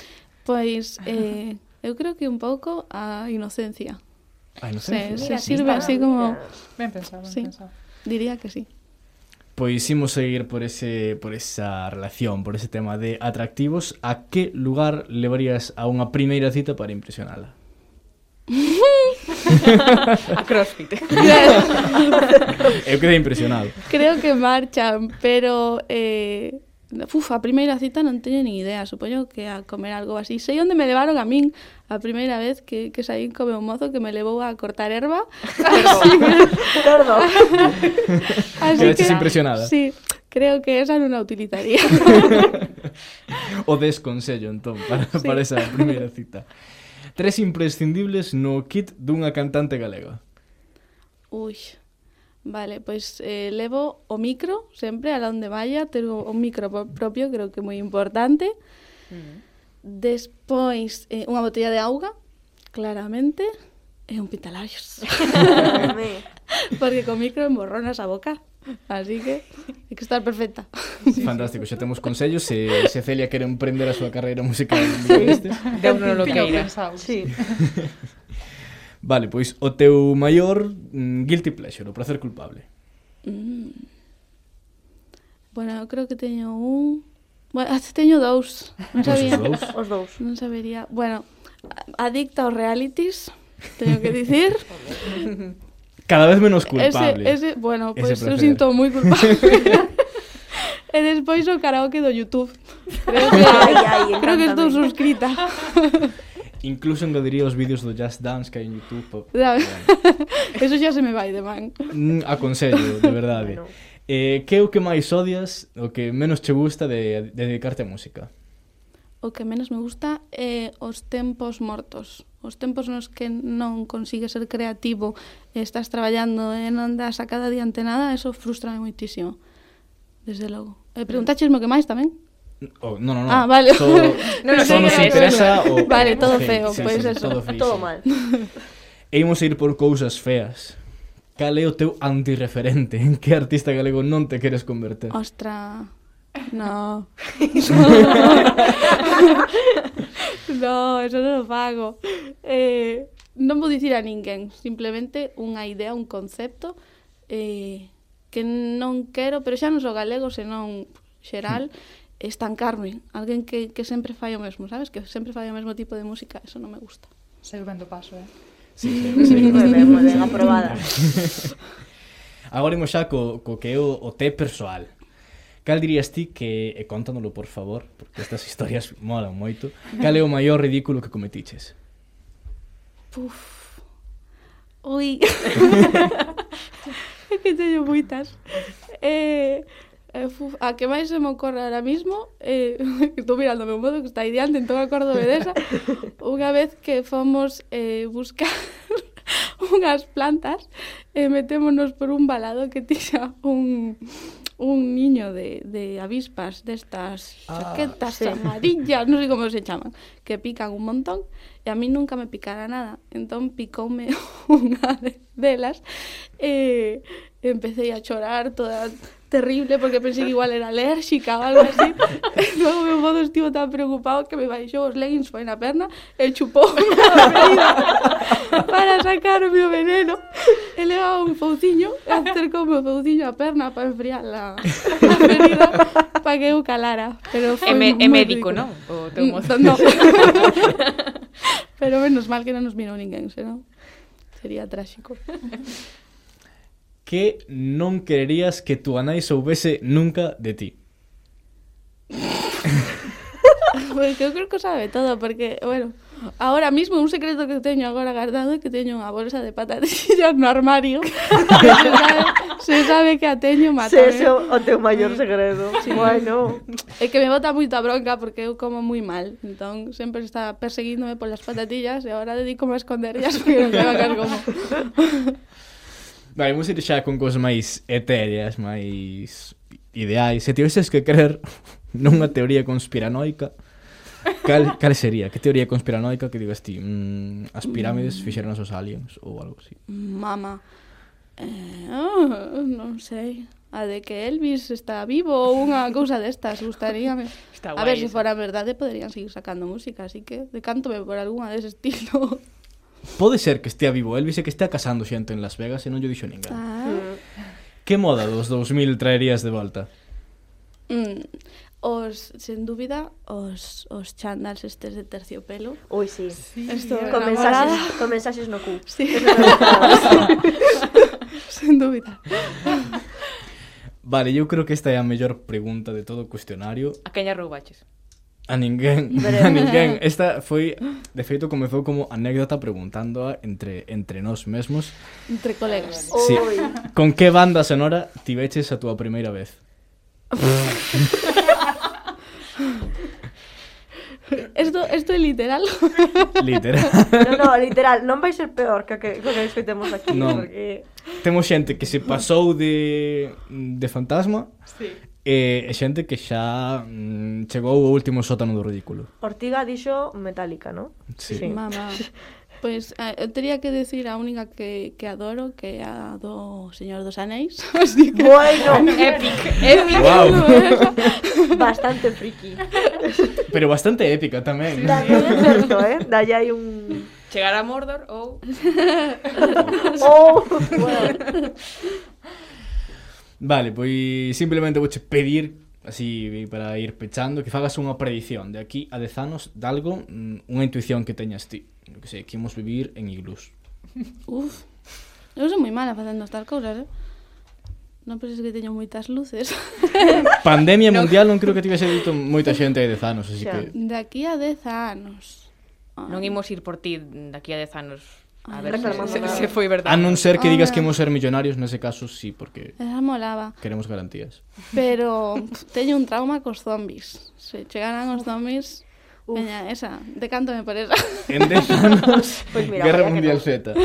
Pois, eh, eu creo que un pouco a inocencia. A inocencia? Se, se sirve así como... Ben pensado, ben sí, pensado. Diría que sí. Pois imos seguir por ese por esa relación, por ese tema de atractivos. A que lugar levarías a unha primeira cita para impresionala? a crossfit. Eu quedei impresionado. Creo que marchan, pero eh, Uf, a primeira cita non teño ni idea, supoño que a comer algo así. Sei onde me levaron a min a primeira vez que, que saí con meu mozo que me levou a cortar erva. así. Tordo. así que... impresionada. Sí, creo que esa non a utilizaría. o desconsello, entón, para, sí. para esa primeira cita. Tres imprescindibles no kit dunha cantante galega. Ui, Vale, pois eh, levo o micro sempre a onde vaya, ter un micro propio, creo que é moi importante. Uh. Despois, eh, unha botella de auga, claramente, e un pintalarios. Porque co micro emborronas a boca. Así que hai que estar perfecta. Fantástico, xa temos consellos se, se Celia quere emprender a súa carreira musical. Sí. Deu non lo que irá. Sí. Vale, pois o teu maior mm, guilty pleasure, o placer culpable. Mm. Bueno, eu creo que teño un... Bueno, hasta teño dous. Non sabía. Os dous? Os dous. Non sabería. Bueno, adicta aos realities, teño que dicir. Cada vez menos culpable. Ese, ese, bueno, pois pues, eu sinto moi culpable. e despois o karaoke do YouTube. Creo que, ai, ai, creo que estou suscrita. Incluso engadiría os vídeos do Just Dance que hai en Youtube pa... Eso xa se me vai de man mm, Aconsello, de verdade bueno. eh, Que é o que máis odias, o que menos te gusta de, de dedicarte a música? O que menos me gusta é os tempos mortos os tempos nos que non consigues ser creativo estás traballando e non das a cada diante nada, eso frustra moitísimo. Desde logo. E preguntaches o que máis tamén? Oh, no, no, no. Ah, vale. Todo, no, no, todo nos interesa o, Vale, todo sí, feo, sí, pois pues sí, eso. Todo, feo, todo mal. E imos a ir por cousas feas. Cal é o teu antirreferente? En que artista galego non te queres converter? Ostra... No. no, eso non o fago. Eh, non vou dicir a ninguén. Simplemente unha idea, un concepto eh, que non quero, pero xa non sou galego, senón xeral, hmm estancarme, alguén que, que sempre fai o mesmo, sabes? Que sempre fai o mesmo tipo de música, eso non me gusta. Seguir dando paso, eh? Sí, sí, sí, sí. moi ben, moi ben, aprobada. Agora imos xa co, co que é o, o té persoal. Cal dirías ti que, e contándolo por favor, porque estas historias molan moito, cal é o maior ridículo que cometiches? Puf. Ui. é que teño moitas. Eh, Eh, fuf, a que máis se me ocorre ahora mismo eh, Estou mirando o meu modo que está aí diante Entón acordome desa Unha vez que fomos eh, buscar unhas plantas E eh, metémonos por un balado que tixa un, un niño de, de avispas Destas ah, chaquetas sí. amarillas Non sei como se chaman Que pican un montón E a mí nunca me picara nada Entón picoume unha de, delas E eh, empecé a chorar toda terrible porque pensei que igual era alérxica ou algo así. e logo meu modo estivo tan preocupado que me baixou os leggings foi na perna e chupou para sacar o meu veneno. E levaba un fouciño e acercoume o fouciño a perna para enfriar la, a ferida para que eu calara. Pero foi é, me, é médico, non? O teu mm, mozo. No. Pero menos mal que non nos mirou ninguén, senón sería tráxico que non quererías que túa nai soubese nunca de ti? porque eu creo que sabe todo, porque, bueno, ahora mismo un secreto que teño agora guardado é que teño unha bolsa de patatillas no armario. se, sabe, se sabe que a teño matame. Se o teu maior segredo. Sí. Bueno. É que me bota moita bronca porque eu como moi mal. Entón, sempre está perseguíndome polas patatillas e agora dedico a esconderlas porque non sei que as como. Vale, vamos ir xa con cousas máis etéreas, máis ideais. Se tivesses que creer nunha teoría conspiranoica, cal, cal sería? Que teoría conspiranoica que digas ti? Mm, as pirámides mm. fixeron os aliens ou algo así? Mama. Eh, oh, non sei. A de que Elvis está vivo ou unha cousa destas, gustaríame. Está a ver, se fora verdade, poderían seguir sacando música, así que decántome por algunha dese estilo. Pode ser que estea vivo Elvis e que estea casando xente en Las Vegas e non lle dixo ninguén. Ah. Que moda dos 2000 traerías de volta? Mm, os, sen dúbida, os, os chandals estes de terciopelo. Ui, sí. sí mensaxes, con mensaxes no cu. Sí. sen dúbida. Vale, eu creo que esta é a mellor pregunta de todo o cuestionario. A queña roubaches? A ninguén, a ninguén. Esta foi, de feito, comezou como anécdota preguntando entre entre nós mesmos. Entre colegas. Sí. Con que banda sonora tiveches a túa primeira vez? Esto, esto é literal. Literal. No, no, literal, non vai ser peor que que, que escoitemos aquí, no. porque Temos xente que se pasou de de fantasma. Sí e xente que xa mm, chegou ao último sótano do ridículo. Ortiga dixo metálica, non? Sí. sí. Mamá. Pois pues, eh, eu teria que decir a única que, que adoro que é a do Señor dos Anéis. Así que... Bueno, epic. epic. Wow. bastante friki. Pero bastante épica tamén. Sí, é certo, eh? Dalle hai un... Chegar a Mordor ou... Oh. ou... Oh. Bueno. Vale, pois simplemente vouche pedir así para ir pechando que fagas unha predición de aquí a 10 anos de algo, mm, unha intuición que teñas ti, que sei, que imos vivir en iglús. Uf. Eu sou moi mala facendo estas cousas, eh? Non penses que teño moitas luces. Pandemia no. mundial non creo que tivese dito moita xente de 10 anos, así xa. que... De aquí a 10 anos. Ah. Non imos ir por ti de aquí a 10 anos A ver, se, se foi verdade. A non ser que ah, digas que imos ser millonarios, nese caso sí, porque Esa molaba. queremos garantías. Pero teño un trauma cos zombies. Se chegaran os zombies, Uf. veña, esa, decántome por esa. En 10 anos, pues mira, Guerra Mundial no. Z.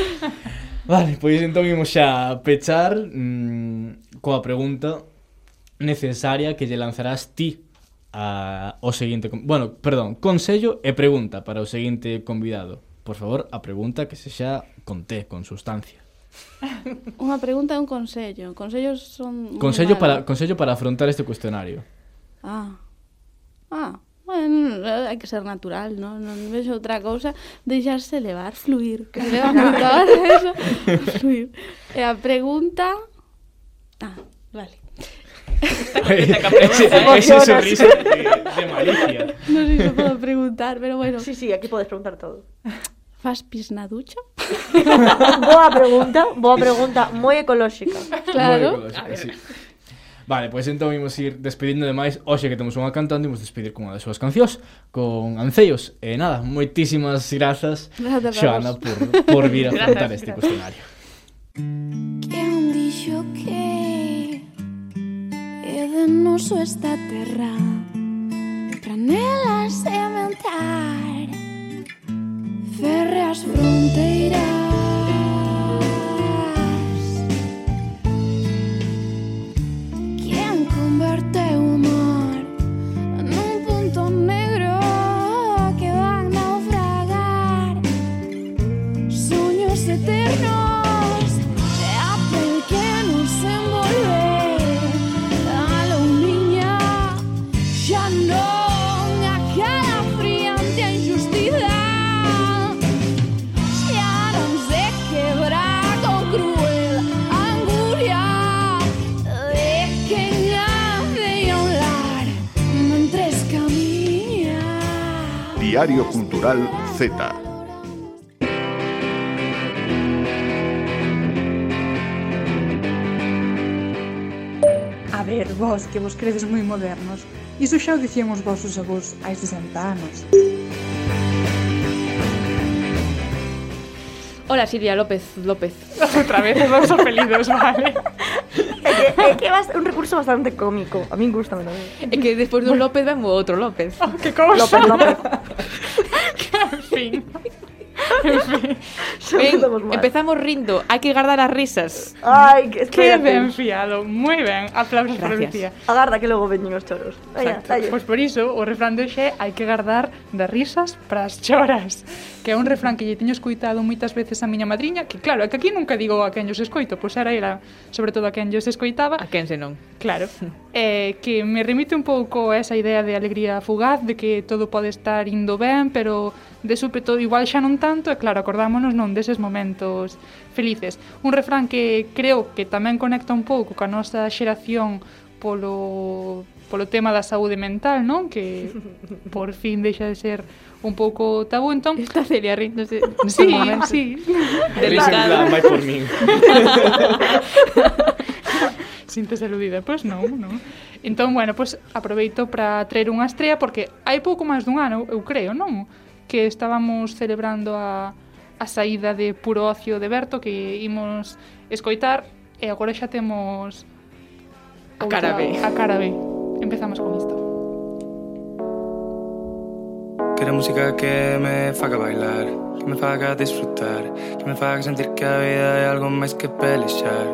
Vale, pois entón imos xa pechar mmm, coa pregunta necesaria que lle lanzarás ti a, o seguinte... Bueno, perdón, consello e pregunta para o seguinte convidado. Por favor, a pregunta que se xa con té, con sustancia. Unha pregunta e un consello. Consellos son Consello para consello para afrontar este cuestionario. Ah. Ah, bueno, hai que ser natural, non? Non vexo outra cousa, deixarse levar, fluir, que se leva eso, fluir. E a pregunta Ah, vale. Ese sonrisa de, de malicia. Non sei se podo preguntar, pero bueno. Sí, sí, aquí podes preguntar todo. Fas pis na ducha? boa pregunta, boa pregunta, moi ecolóxica. Claro. Moi ecolóxica, sí. Vale, pois pues, entón imos ir despedindo de máis Oxe que temos unha cantante, imos despedir con unha das súas cancións Con Ancellos E nada, moitísimas grazas Xoana por, por vir a afrontar este cuestionario Quen dixo que É de noso esta terra Pra nela mentar Ferre as fronteiras Quien converte Diario Cultural Z. A ver, vós que vos credes moi modernos. Iso xa o dicían os vosos avós hai 60 anos. Hola, Silvia López López. Outra vez os dous apelidos, vale. É que, é que bast- un recurso bastante cómico. A min gusta tamén. É que despois dun López ven o outro López. Oh, que cousa. López, López. fin. En fin. Ben, empezamos rindo, hai que guardar as risas. Ai, que espérate. Ben fiado, moi ben, aplausos para Lucía. Agarda que logo veñen os choros. Vaya, Pois pues por iso, o refrán de hoxe hai que guardar das risas para as choras. Que é un refrán que lle teño escoitado moitas veces a miña madriña, que claro, é que aquí nunca digo a quen os escoito, pois era era, sobre todo a quen os escoitaba. A quen senón. Claro. eh, que me remite un pouco a esa idea de alegría fugaz, de que todo pode estar indo ben, pero de súpeto igual xa non tanto, e claro, acordámonos non deses momentos felices. Un refrán que creo que tamén conecta un pouco ca nosa xeración polo polo tema da saúde mental, non? Que por fin deixa de ser un pouco tabú, entón... Está Celia rindose. Sí, sí. Delicada. vai por min. Sintes aludida, pois non, non. Entón, bueno, pois aproveito para traer unha estrela porque hai pouco máis dun ano, eu creo, non? Que estábamos celebrando a, a saída de Puro Ocio de Berto que imos escoitar e agora xa temos a cara B. A cara B. Empezamos con isto. Quiero música que me faga bailar, que me faga disfrutar, que me faga sentir que a vida hai algo máis que pelexar.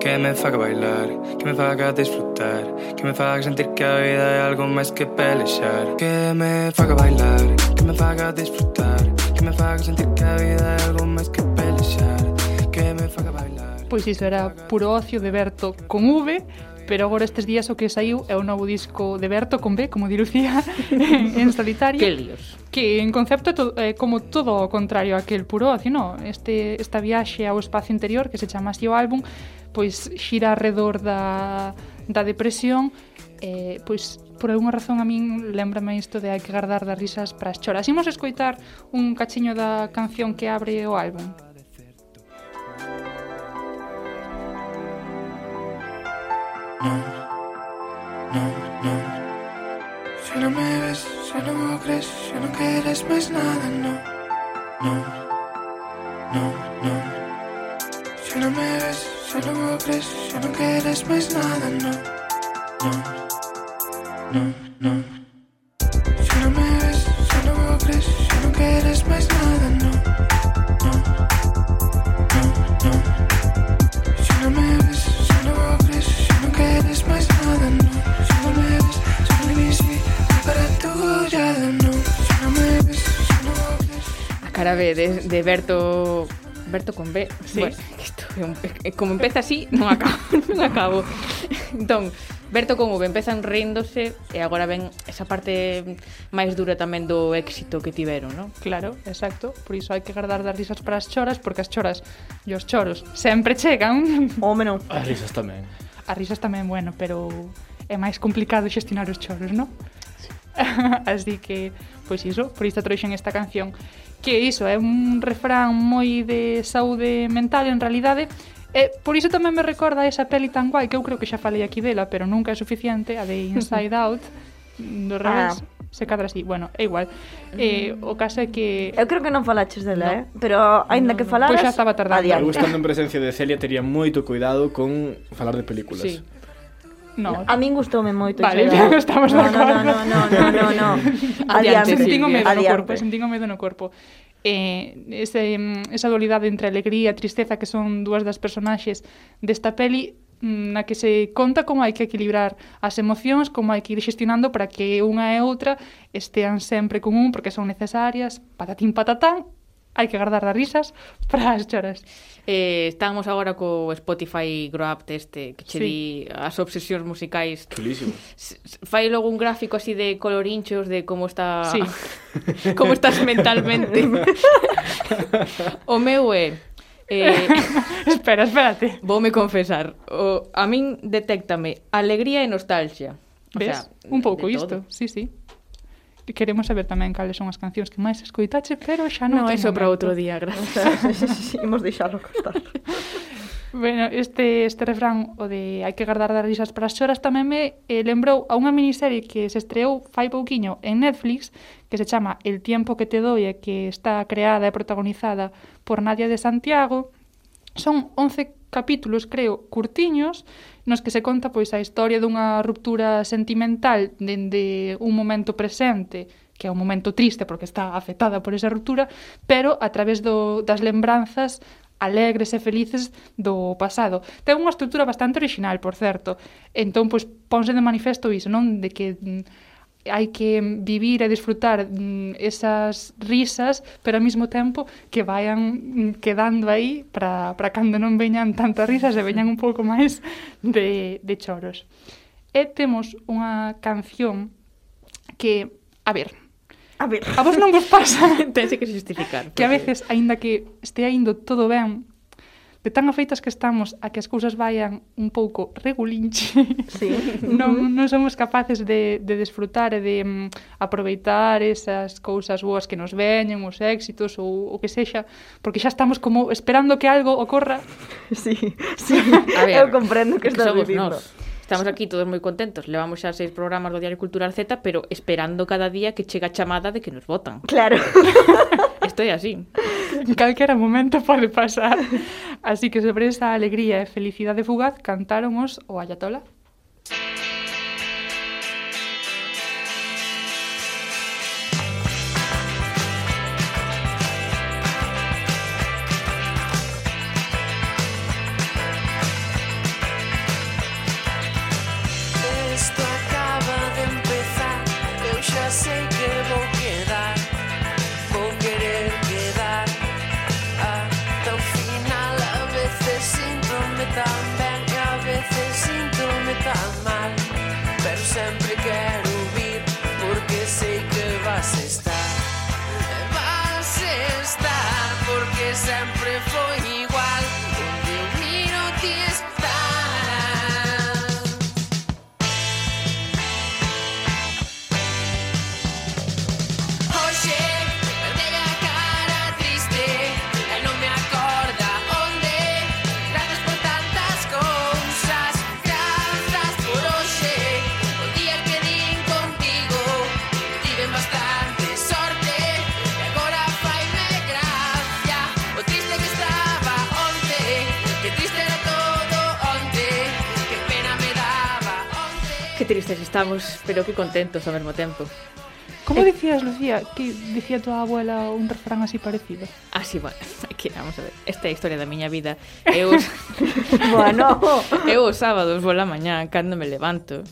Que me faga bailar, que me faga disfrutar, que me faga sentir que a vida hai algo máis que pelexar. Que me faga bailar, que me faga disfrutar, que me faga sentir que a vida hai algo máis que pelexar. Que me faga bailar. Pois iso era puro ocio de Berto con V, pero agora estes días o que saiu é o novo disco de Berto con B, como di Lucía, en, en solitario. que líos. Que en concepto é, todo, eh, como todo o contrario a aquel puro, puro, no, este, esta viaxe ao espacio interior, que se chama así o álbum, pois xira alrededor da, da depresión, eh, pois por algunha razón a min lembrame isto de hai que guardar das risas para as choras. Imos escoitar un cachiño da canción que abre o álbum. No, no Si no me ves, si no crees Si no quieres más nada, no. No, no, no. Si no me ves, si no crees Si no quieres más nada, no. No, no, no. Si no me ves, si no crees Si no quieres más nada, cara B de, de Berto Berto con B. Sí. Bueno, isto é un, eh, como empeza así, non acabo, non acabo. Entón, Berto con V empezan rindose e agora ven esa parte máis dura tamén do éxito que tiveron, non? Claro, exacto. Por iso hai que guardar das risas para as choras, porque as choras e os choros sempre chegan. Home non. As risas tamén. As risas tamén, bueno, pero é máis complicado xestionar os choros, non? Sí. Así que, pois iso, por isto trouxen esta canción que iso é un refrán moi de saúde mental en realidade E por iso tamén me recorda esa peli tan guai que eu creo que xa falei aquí dela, pero nunca é suficiente, a de Inside Out, do revés. Ah. Se cadra así, bueno, é igual. Eh, o caso é que... Eu creo que non falaches dela, no. eh? Pero aínda no, que falaras... Pois xa estaba tardando. Adiante. Eu estando en presencia de Celia tería moito cuidado con falar de películas. Sí. No. A min gustoume moito. Vale, xa estamos no, de acordo. No, no, no, no, no, no. Adiante, sentín o medo Adiante. no corpo, sentín o medo no corpo. Eh, ese, esa dualidade entre alegría e tristeza que son dúas das personaxes desta peli mm, na que se conta como hai que equilibrar as emocións, como hai que ir xestionando para que unha e outra estean sempre con un porque son necesarias, patatín patatán, hai que guardar as risas para as choras. Eh, estamos agora co Spotify Grab este que che sí. di as obsesións musicais. Chulísimo. Fai logo un gráfico así de colorinchos de como está sí. como estás mentalmente. o meu é Eh, espera, espérate. Voume confesar, o a min detectame alegría e nostalgia. O ¿Ves? Sea, un pouco isto. Todo. Sí, sí queremos saber tamén cales son as cancións que máis escoitache, pero xa non... No, eso para outro día, grazas. Imos deixarlo costar. Bueno, este, este refrán, o de hai que guardar das risas para as choras, tamén me eh, lembrou a unha miniserie que se estreou fai pouquiño en Netflix, que se chama El tiempo que te doy, e que está creada e protagonizada por Nadia de Santiago. Son 11 capítulos, creo, curtiños, nos que se conta pois a historia dunha ruptura sentimental dende un momento presente que é un momento triste porque está afectada por esa ruptura, pero a través do, das lembranzas alegres e felices do pasado. Ten unha estrutura bastante original, por certo. Entón, pois, ponse de manifesto iso, non? De que mm, hai que vivir e disfrutar mm, esas risas, pero ao mesmo tempo que vayan mm, quedando aí para, para cando non veñan tantas risas e veñan un pouco máis de, de choros. E temos unha canción que, a ver, A ver. A vos non vos pasa. Tense que justificar. Que a veces, aínda que estea indo todo ben, de tan afeitas que estamos a que as cousas vayan un pouco regulinche, sí. non, non somos capaces de, de desfrutar e de mm, aproveitar esas cousas boas que nos veñen, os éxitos ou o que sexa, porque xa estamos como esperando que algo ocorra. Sí, sí, a ver, eu comprendo que estás dicindo. Nós. Estamos aquí todos moi contentos, levamos xa seis programas do Diario Cultural Z, pero esperando cada día que chega a chamada de que nos votan. Claro. Estoy así. En calquera momento pode pasar. Así que sobre esa alegría e felicidade fugaz cantaron os o Ayatola. Que tristes estamos, pero que contentos ao mesmo tempo. Como eh, dicías, Lucía, que dicía tua abuela un refrán así parecido? Ah, así, bueno, que vamos a ver, esta é a historia da miña vida. Eu bueno, eu os sábados vou la mañá cando me levanto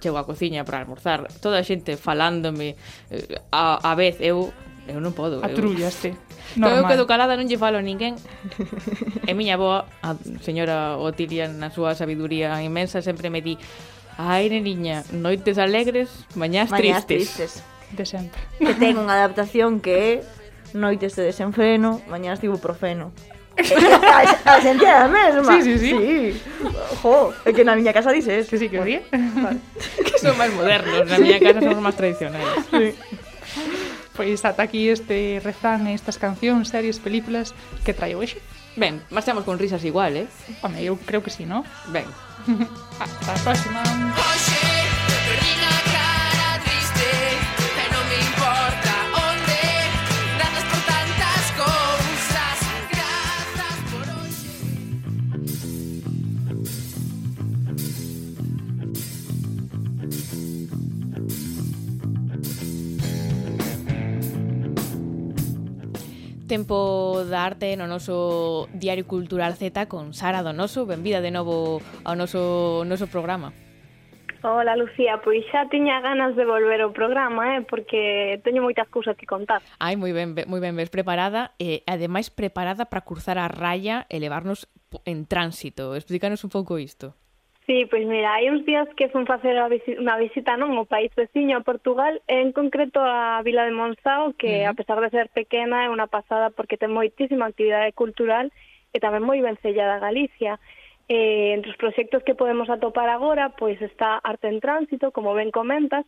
chego á cociña para almorzar, toda a xente falándome eh, a, a vez eu eu non podo. Atrullaste. Eu, eu quedo calada, non lle falo a ninguén. E miña boa, a señora Otilia, na súa sabiduría inmensa, sempre me di Ai, neniña, noites alegres, mañás, mañás tristes. tristes. De sempre. Que ten unha adaptación que é noites de desenfreno, mañás de ibuprofeno. Eh, a, a é da mesma. Sí, sí, sí. sí. Jo, é que na miña casa dices. Que sí, que sí. Vale. que son máis modernos, na miña casa somos máis tradicionais. Sí. Pois ata aquí este refrán, estas cancións, series, películas que traio hoxe. Ben, marchamos con risas igual, eh? Home, eu creo que sí, ¿no? Ben. Hasta a próxima. Tempo da arte no noso Diario Cultural Z con Sara Donoso. Benvida de novo ao noso, noso programa. Hola, Lucía, pois xa tiña ganas de volver ao programa, eh, porque teño moitas cousas que contar. Ai, moi ben, moi ben, ves preparada, e eh, ademais preparada para cruzar a raya e levarnos en tránsito. Explícanos un pouco isto. Sí, pois mira, hai uns días que fun facer a visi unha visita non ao país veciño a Portugal, en concreto a vila de Monsao, que uh -huh. a pesar de ser pequena é unha pasada porque ten moitísima actividade cultural e tamén moi ben sellada Galicia. Eh, entre os proxectos que podemos atopar agora, pois está Arte en Tránsito, como ben comentas,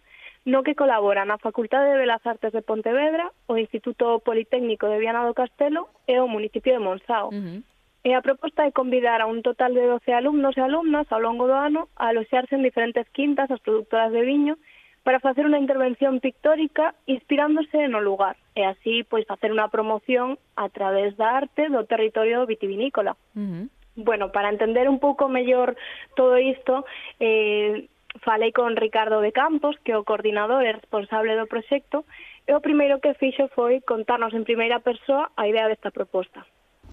no que colaboran a Facultade de Belas Artes de Pontevedra, o Instituto Politécnico de Viana do Castelo e o municipio de Monsao. Uh -huh. E a proposta é convidar a un total de 12 alumnos e alumnas ao longo do ano a aloxarse en diferentes quintas as productoras de viño para facer unha intervención pictórica inspirándose no lugar e así pois facer unha promoción a través da arte do territorio vitivinícola. Uh -huh. Bueno, para entender un pouco mellor todo isto, eh, falei con Ricardo de Campos, que é o coordinador e responsable do proxecto, e o primeiro que fixo foi contarnos en primeira persoa a idea desta proposta.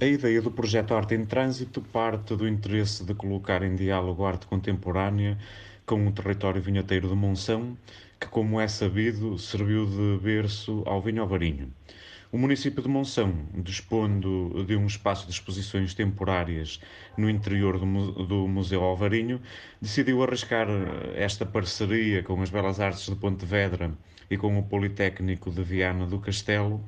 A ideia do projeto Arte em Trânsito parte do interesse de colocar em diálogo arte contemporânea com o território vinheteiro de Monção, que, como é sabido, serviu de berço ao vinho Alvarinho. O município de Monção, dispondo de um espaço de exposições temporárias no interior do, do Museu Alvarinho, decidiu arriscar esta parceria com as Belas Artes de Pontevedra e com o Politécnico de Viana do Castelo,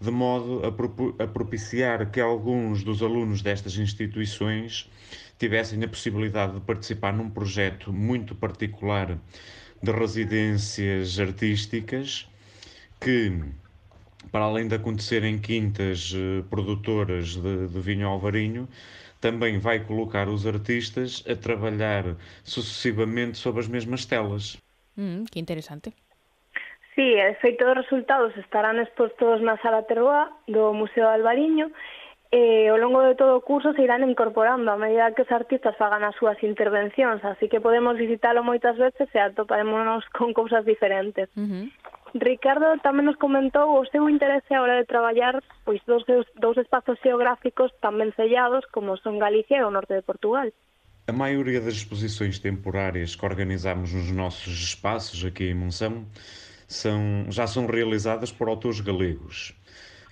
de modo a, pro a propiciar que alguns dos alunos destas instituições tivessem a possibilidade de participar num projeto muito particular de residências artísticas que, para além de acontecer em quintas eh, produtoras de, de vinho alvarinho, também vai colocar os artistas a trabalhar sucessivamente sobre as mesmas telas. Mm, que interesante. Sí, e feito dos resultados estarán expostos na Sala Terboa do Museo de Albariño e ao longo de todo o curso se irán incorporando a medida que os artistas fagan as súas intervencións, así que podemos visitalo moitas veces e atoparémonos con cousas diferentes. Uh -huh. Ricardo tamén nos comentou o seu interese a hora de traballar pois dos, dous espazos geográficos tamén sellados como son Galicia e o norte de Portugal. A maioría das exposições temporárias que organizamos nos nossos espaços aqui em Monção são, já são realizadas por autores galegos,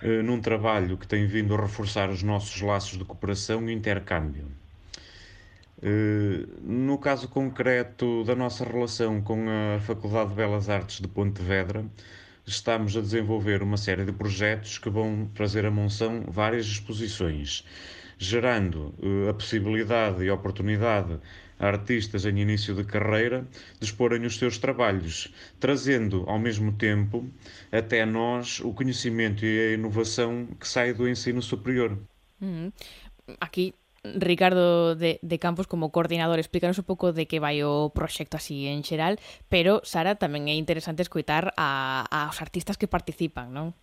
eh, num trabalho que tem vindo a reforçar os nossos laços de cooperação e intercâmbio. Eh, no caso concreto da nossa relação com a Faculdade de Belas Artes de Pontevedra, estamos a desenvolver uma série de projetos que vão trazer a Monção várias exposições, gerando eh, a possibilidade e a oportunidade artistas em início de carreira de exporem os seus trabalhos, trazendo ao mesmo tempo até nós o conhecimento e a inovação que sai do ensino superior. Mm. Aquí Ricardo de, de Campos como coordinador explícanos un pouco de que vai o proxecto así en xeral, pero Sara tamén é interesante escoitar a, a os artistas que participan, non?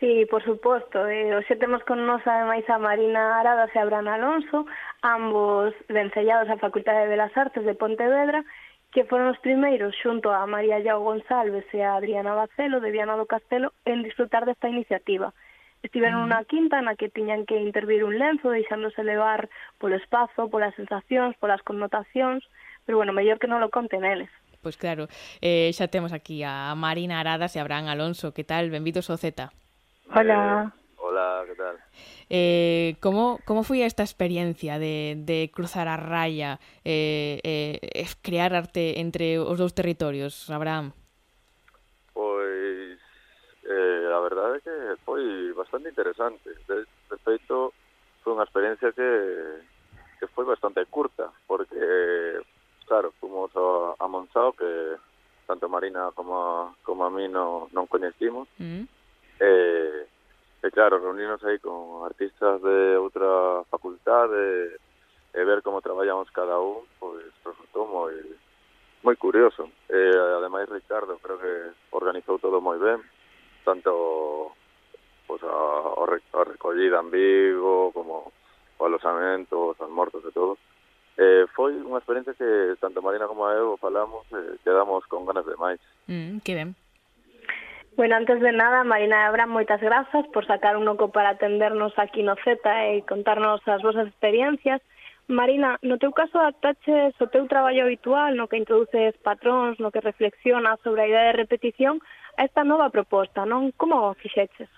Sí, por suposto, eh, hoxe temos con nos ademais a Marina Aradas e a Bran Alonso, ambos vencellados á Facultade de Belas Artes de Pontevedra, que foron os primeiros, xunto a María Yao González e a Adriana Bacelo de Viana do Castelo, en disfrutar desta iniciativa. Estiveron unha mm. quinta na que tiñan que intervir un lenzo, deixándose levar polo espazo, polas sensacións, polas connotacións, pero bueno, mellor que non lo conten eles. Pois claro, eh, xa temos aquí a Marina Aradas e a Abraham Alonso. Que tal? Benvidos ao Z. Hola. Eh, hola, ¿qué tal? Eh, ¿cómo, ¿Cómo fue esta experiencia de, de cruzar a raya, eh, eh crear arte entre os dous territorios, Abraham? Pois, eh, a verdade é que foi bastante interesante. De, de feito, foi unha experiencia que, que foi bastante curta, porque, claro, fomos a, a Monzao, que tanto Marina como, como a mí no, non coñecimos, mm E, e claro, reunirnos aí con artistas de outra facultade e, eh, ver como traballamos cada un, pois resultou moi, moi curioso. E, ademais, Ricardo creo que organizou todo moi ben, tanto pois, a, a recollida en Vigo como o alosamento, os almortos e todo. Eh, foi unha experiencia que tanto Marina como eu falamos, eh, quedamos con ganas de máis. Mm, que ben. Bueno, antes de nada, Marina Abraham, moitas grazas por sacar un oco para atendernos aquí no Z e contarnos as vosas experiencias. Marina, no teu caso adaptaches o teu traballo habitual no que introduces patróns, no que reflexionas sobre a idea de repetición a esta nova proposta, non? Como o fixeches?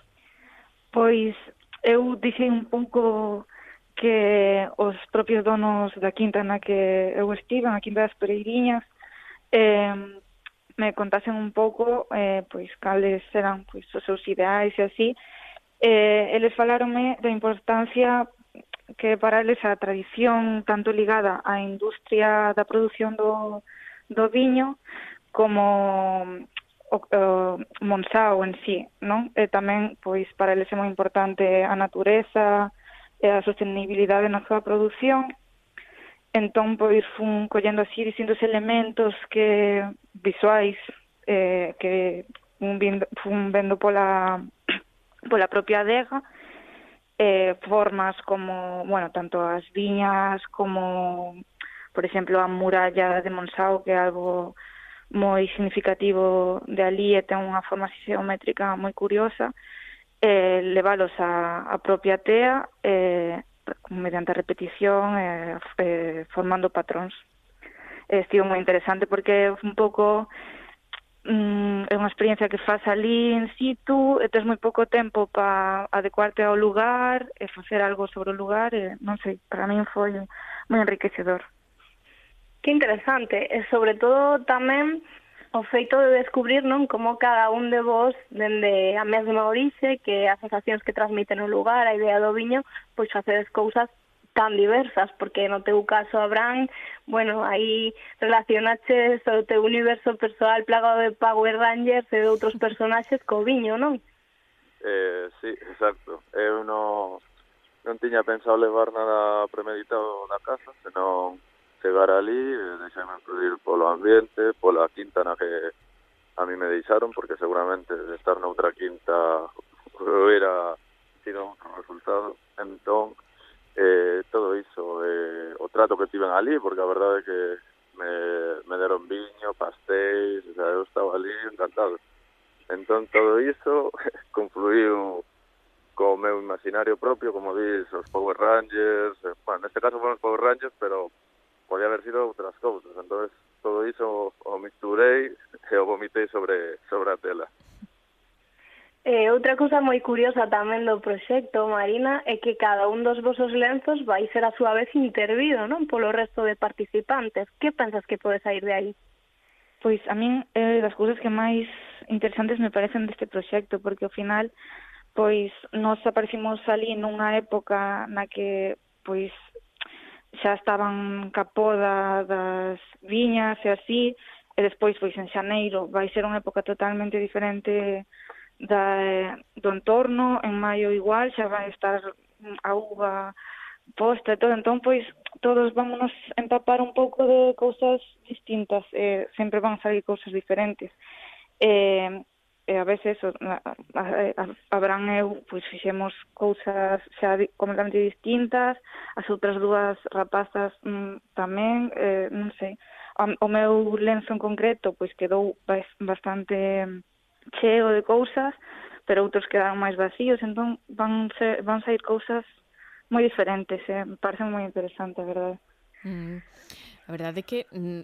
Pois eu dixei un pouco que os propios donos da quinta na que eu estive, na quinta das Pereiriñas, eh, me contasen un pouco eh, pois cales eran pois, os seus ideais e así. Eh, eles falaronme da importancia que para eles a tradición tanto ligada á industria da produción do, do viño como o, o Monsao en sí, non? E tamén, pois, para eles é moi importante a natureza e a sostenibilidade na súa produción. Entón, pois, fun collendo así distintos elementos que visuais eh, que un vindo, fun vendo pola, pola propia adega, eh, formas como, bueno, tanto as viñas como, por exemplo, a muralla de Monsao, que é algo moi significativo de ali e ten unha forma xeométrica moi curiosa, eh, levalos a, a propia tea eh, mediante repetición eh, eh, formando patróns estivo moi interesante porque un pouco mm, é unha experiencia que faz ali en situ e tes moi pouco tempo para adecuarte ao lugar e facer algo sobre o lugar e non sei, para min foi moi enriquecedor. Que interesante, e sobre todo tamén o feito de descubrir non como cada un de vos dende a mesma orixe que as sensacións que transmiten o lugar, a idea do viño, pois facedes cousas tan diversas, porque no teu caso Abraham, bueno, aí relacionaches o teu universo persoal plagado de Power Rangers e de outros personaxes co viño, non? Eh, sí, exacto. Eu non, non tiña pensado levar nada premeditado na casa, senón chegar ali, deixarme influir polo ambiente, pola quinta na que a mí me deixaron, porque seguramente de estar noutra quinta hubiera sido outro resultado. Entón, eh, todo iso, eh, o trato que tiven ali, porque a verdade é que me, me deron viño, pastéis, o sea, eu estaba ali encantado. Entón todo iso confluiu co meu imaginario propio, como dis, os Power Rangers, eh, bueno, neste caso foron os Power Rangers, pero podía haber sido outras cousas, entón todo iso o misturei e o vomitei sobre, sobre a tela. Eh, outra cousa moi curiosa tamén do proxecto, Marina, é que cada un dos vosos lenzos vai ser a súa vez intervido, non? Polo resto de participantes. Que pensas que pode sair de aí? Pois a min é eh, das cousas que máis interesantes me parecen deste proxecto, porque ao final pois nos aparecimos ali nunha época na que pois xa estaban capoda das viñas e así, e despois pois en xaneiro vai ser unha época totalmente diferente da, eh, do entorno, en maio igual xa vai estar a uva posta e todo, entón pois todos vámonos empapar un pouco de cousas distintas, eh, sempre van salir cousas diferentes. Eh, e a veces eso, a, a, a, Abraham eu pois fixemos cousas xa completamente distintas, as outras dúas rapazas mm, tamén, eh, non sei, o, o meu lenzo en concreto pois quedou bastante cheo de cousas, pero outros quedaron máis vacíos, entón van, ser, van sair cousas moi diferentes, eh? parece moi interesante, a verdade. Mm. A verdade é que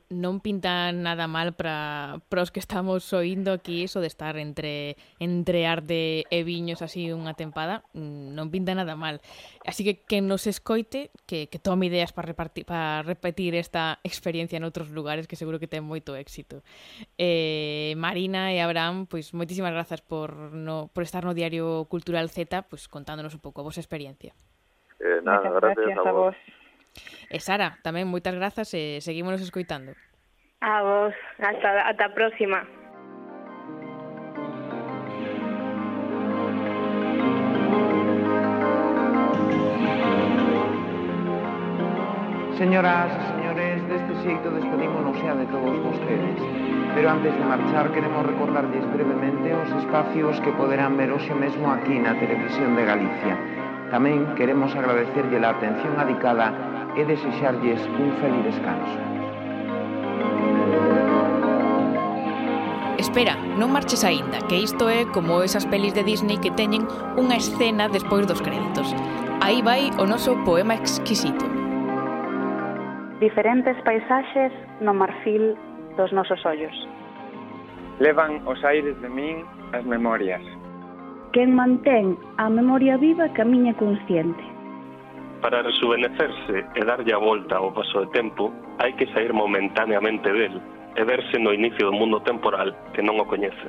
non pinta nada mal para os que estamos oindo aquí iso de estar entre entre arte e viños así unha tempada, non pinta nada mal. Así que que nos escoite, que, que tome ideas para repartir, para repetir esta experiencia en outros lugares que seguro que ten moito éxito. Eh, Marina e Abraham, pois moitísimas grazas por, no, por estar no Diario Cultural Z, pois contándonos un pouco a vosa experiencia. Eh, nada, gracias, gracias a vos. A vos. E Sara, tamén moitas grazas e seguímonos escoitando. A vos, hasta, ata a próxima. Señoras e señores, deste xeito despedímonos xa de todos vostedes. Pero antes de marchar, queremos recordarlles brevemente os espacios que poderán ver hoxe mesmo aquí na Televisión de Galicia. Tamén queremos agradecerlle a atención adicada e desexarlles un feliz descanso. Espera, non marches aínda, que isto é como esas pelis de Disney que teñen unha escena despois dos créditos. Aí vai o noso poema exquisito. Diferentes paisaxes no marfil dos nosos ollos. Levan os aires de min as memorias. Quen mantén a memoria viva camiña consciente. Para rejuvenecerse e darlle a volta ao paso de tempo, hai que sair momentaneamente del e verse no inicio do mundo temporal que non o coñece.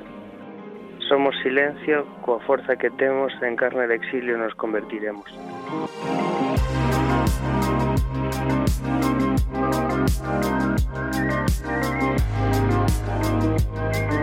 Somos silencio, coa forza que temos en carne de exilio nos convertiremos. Música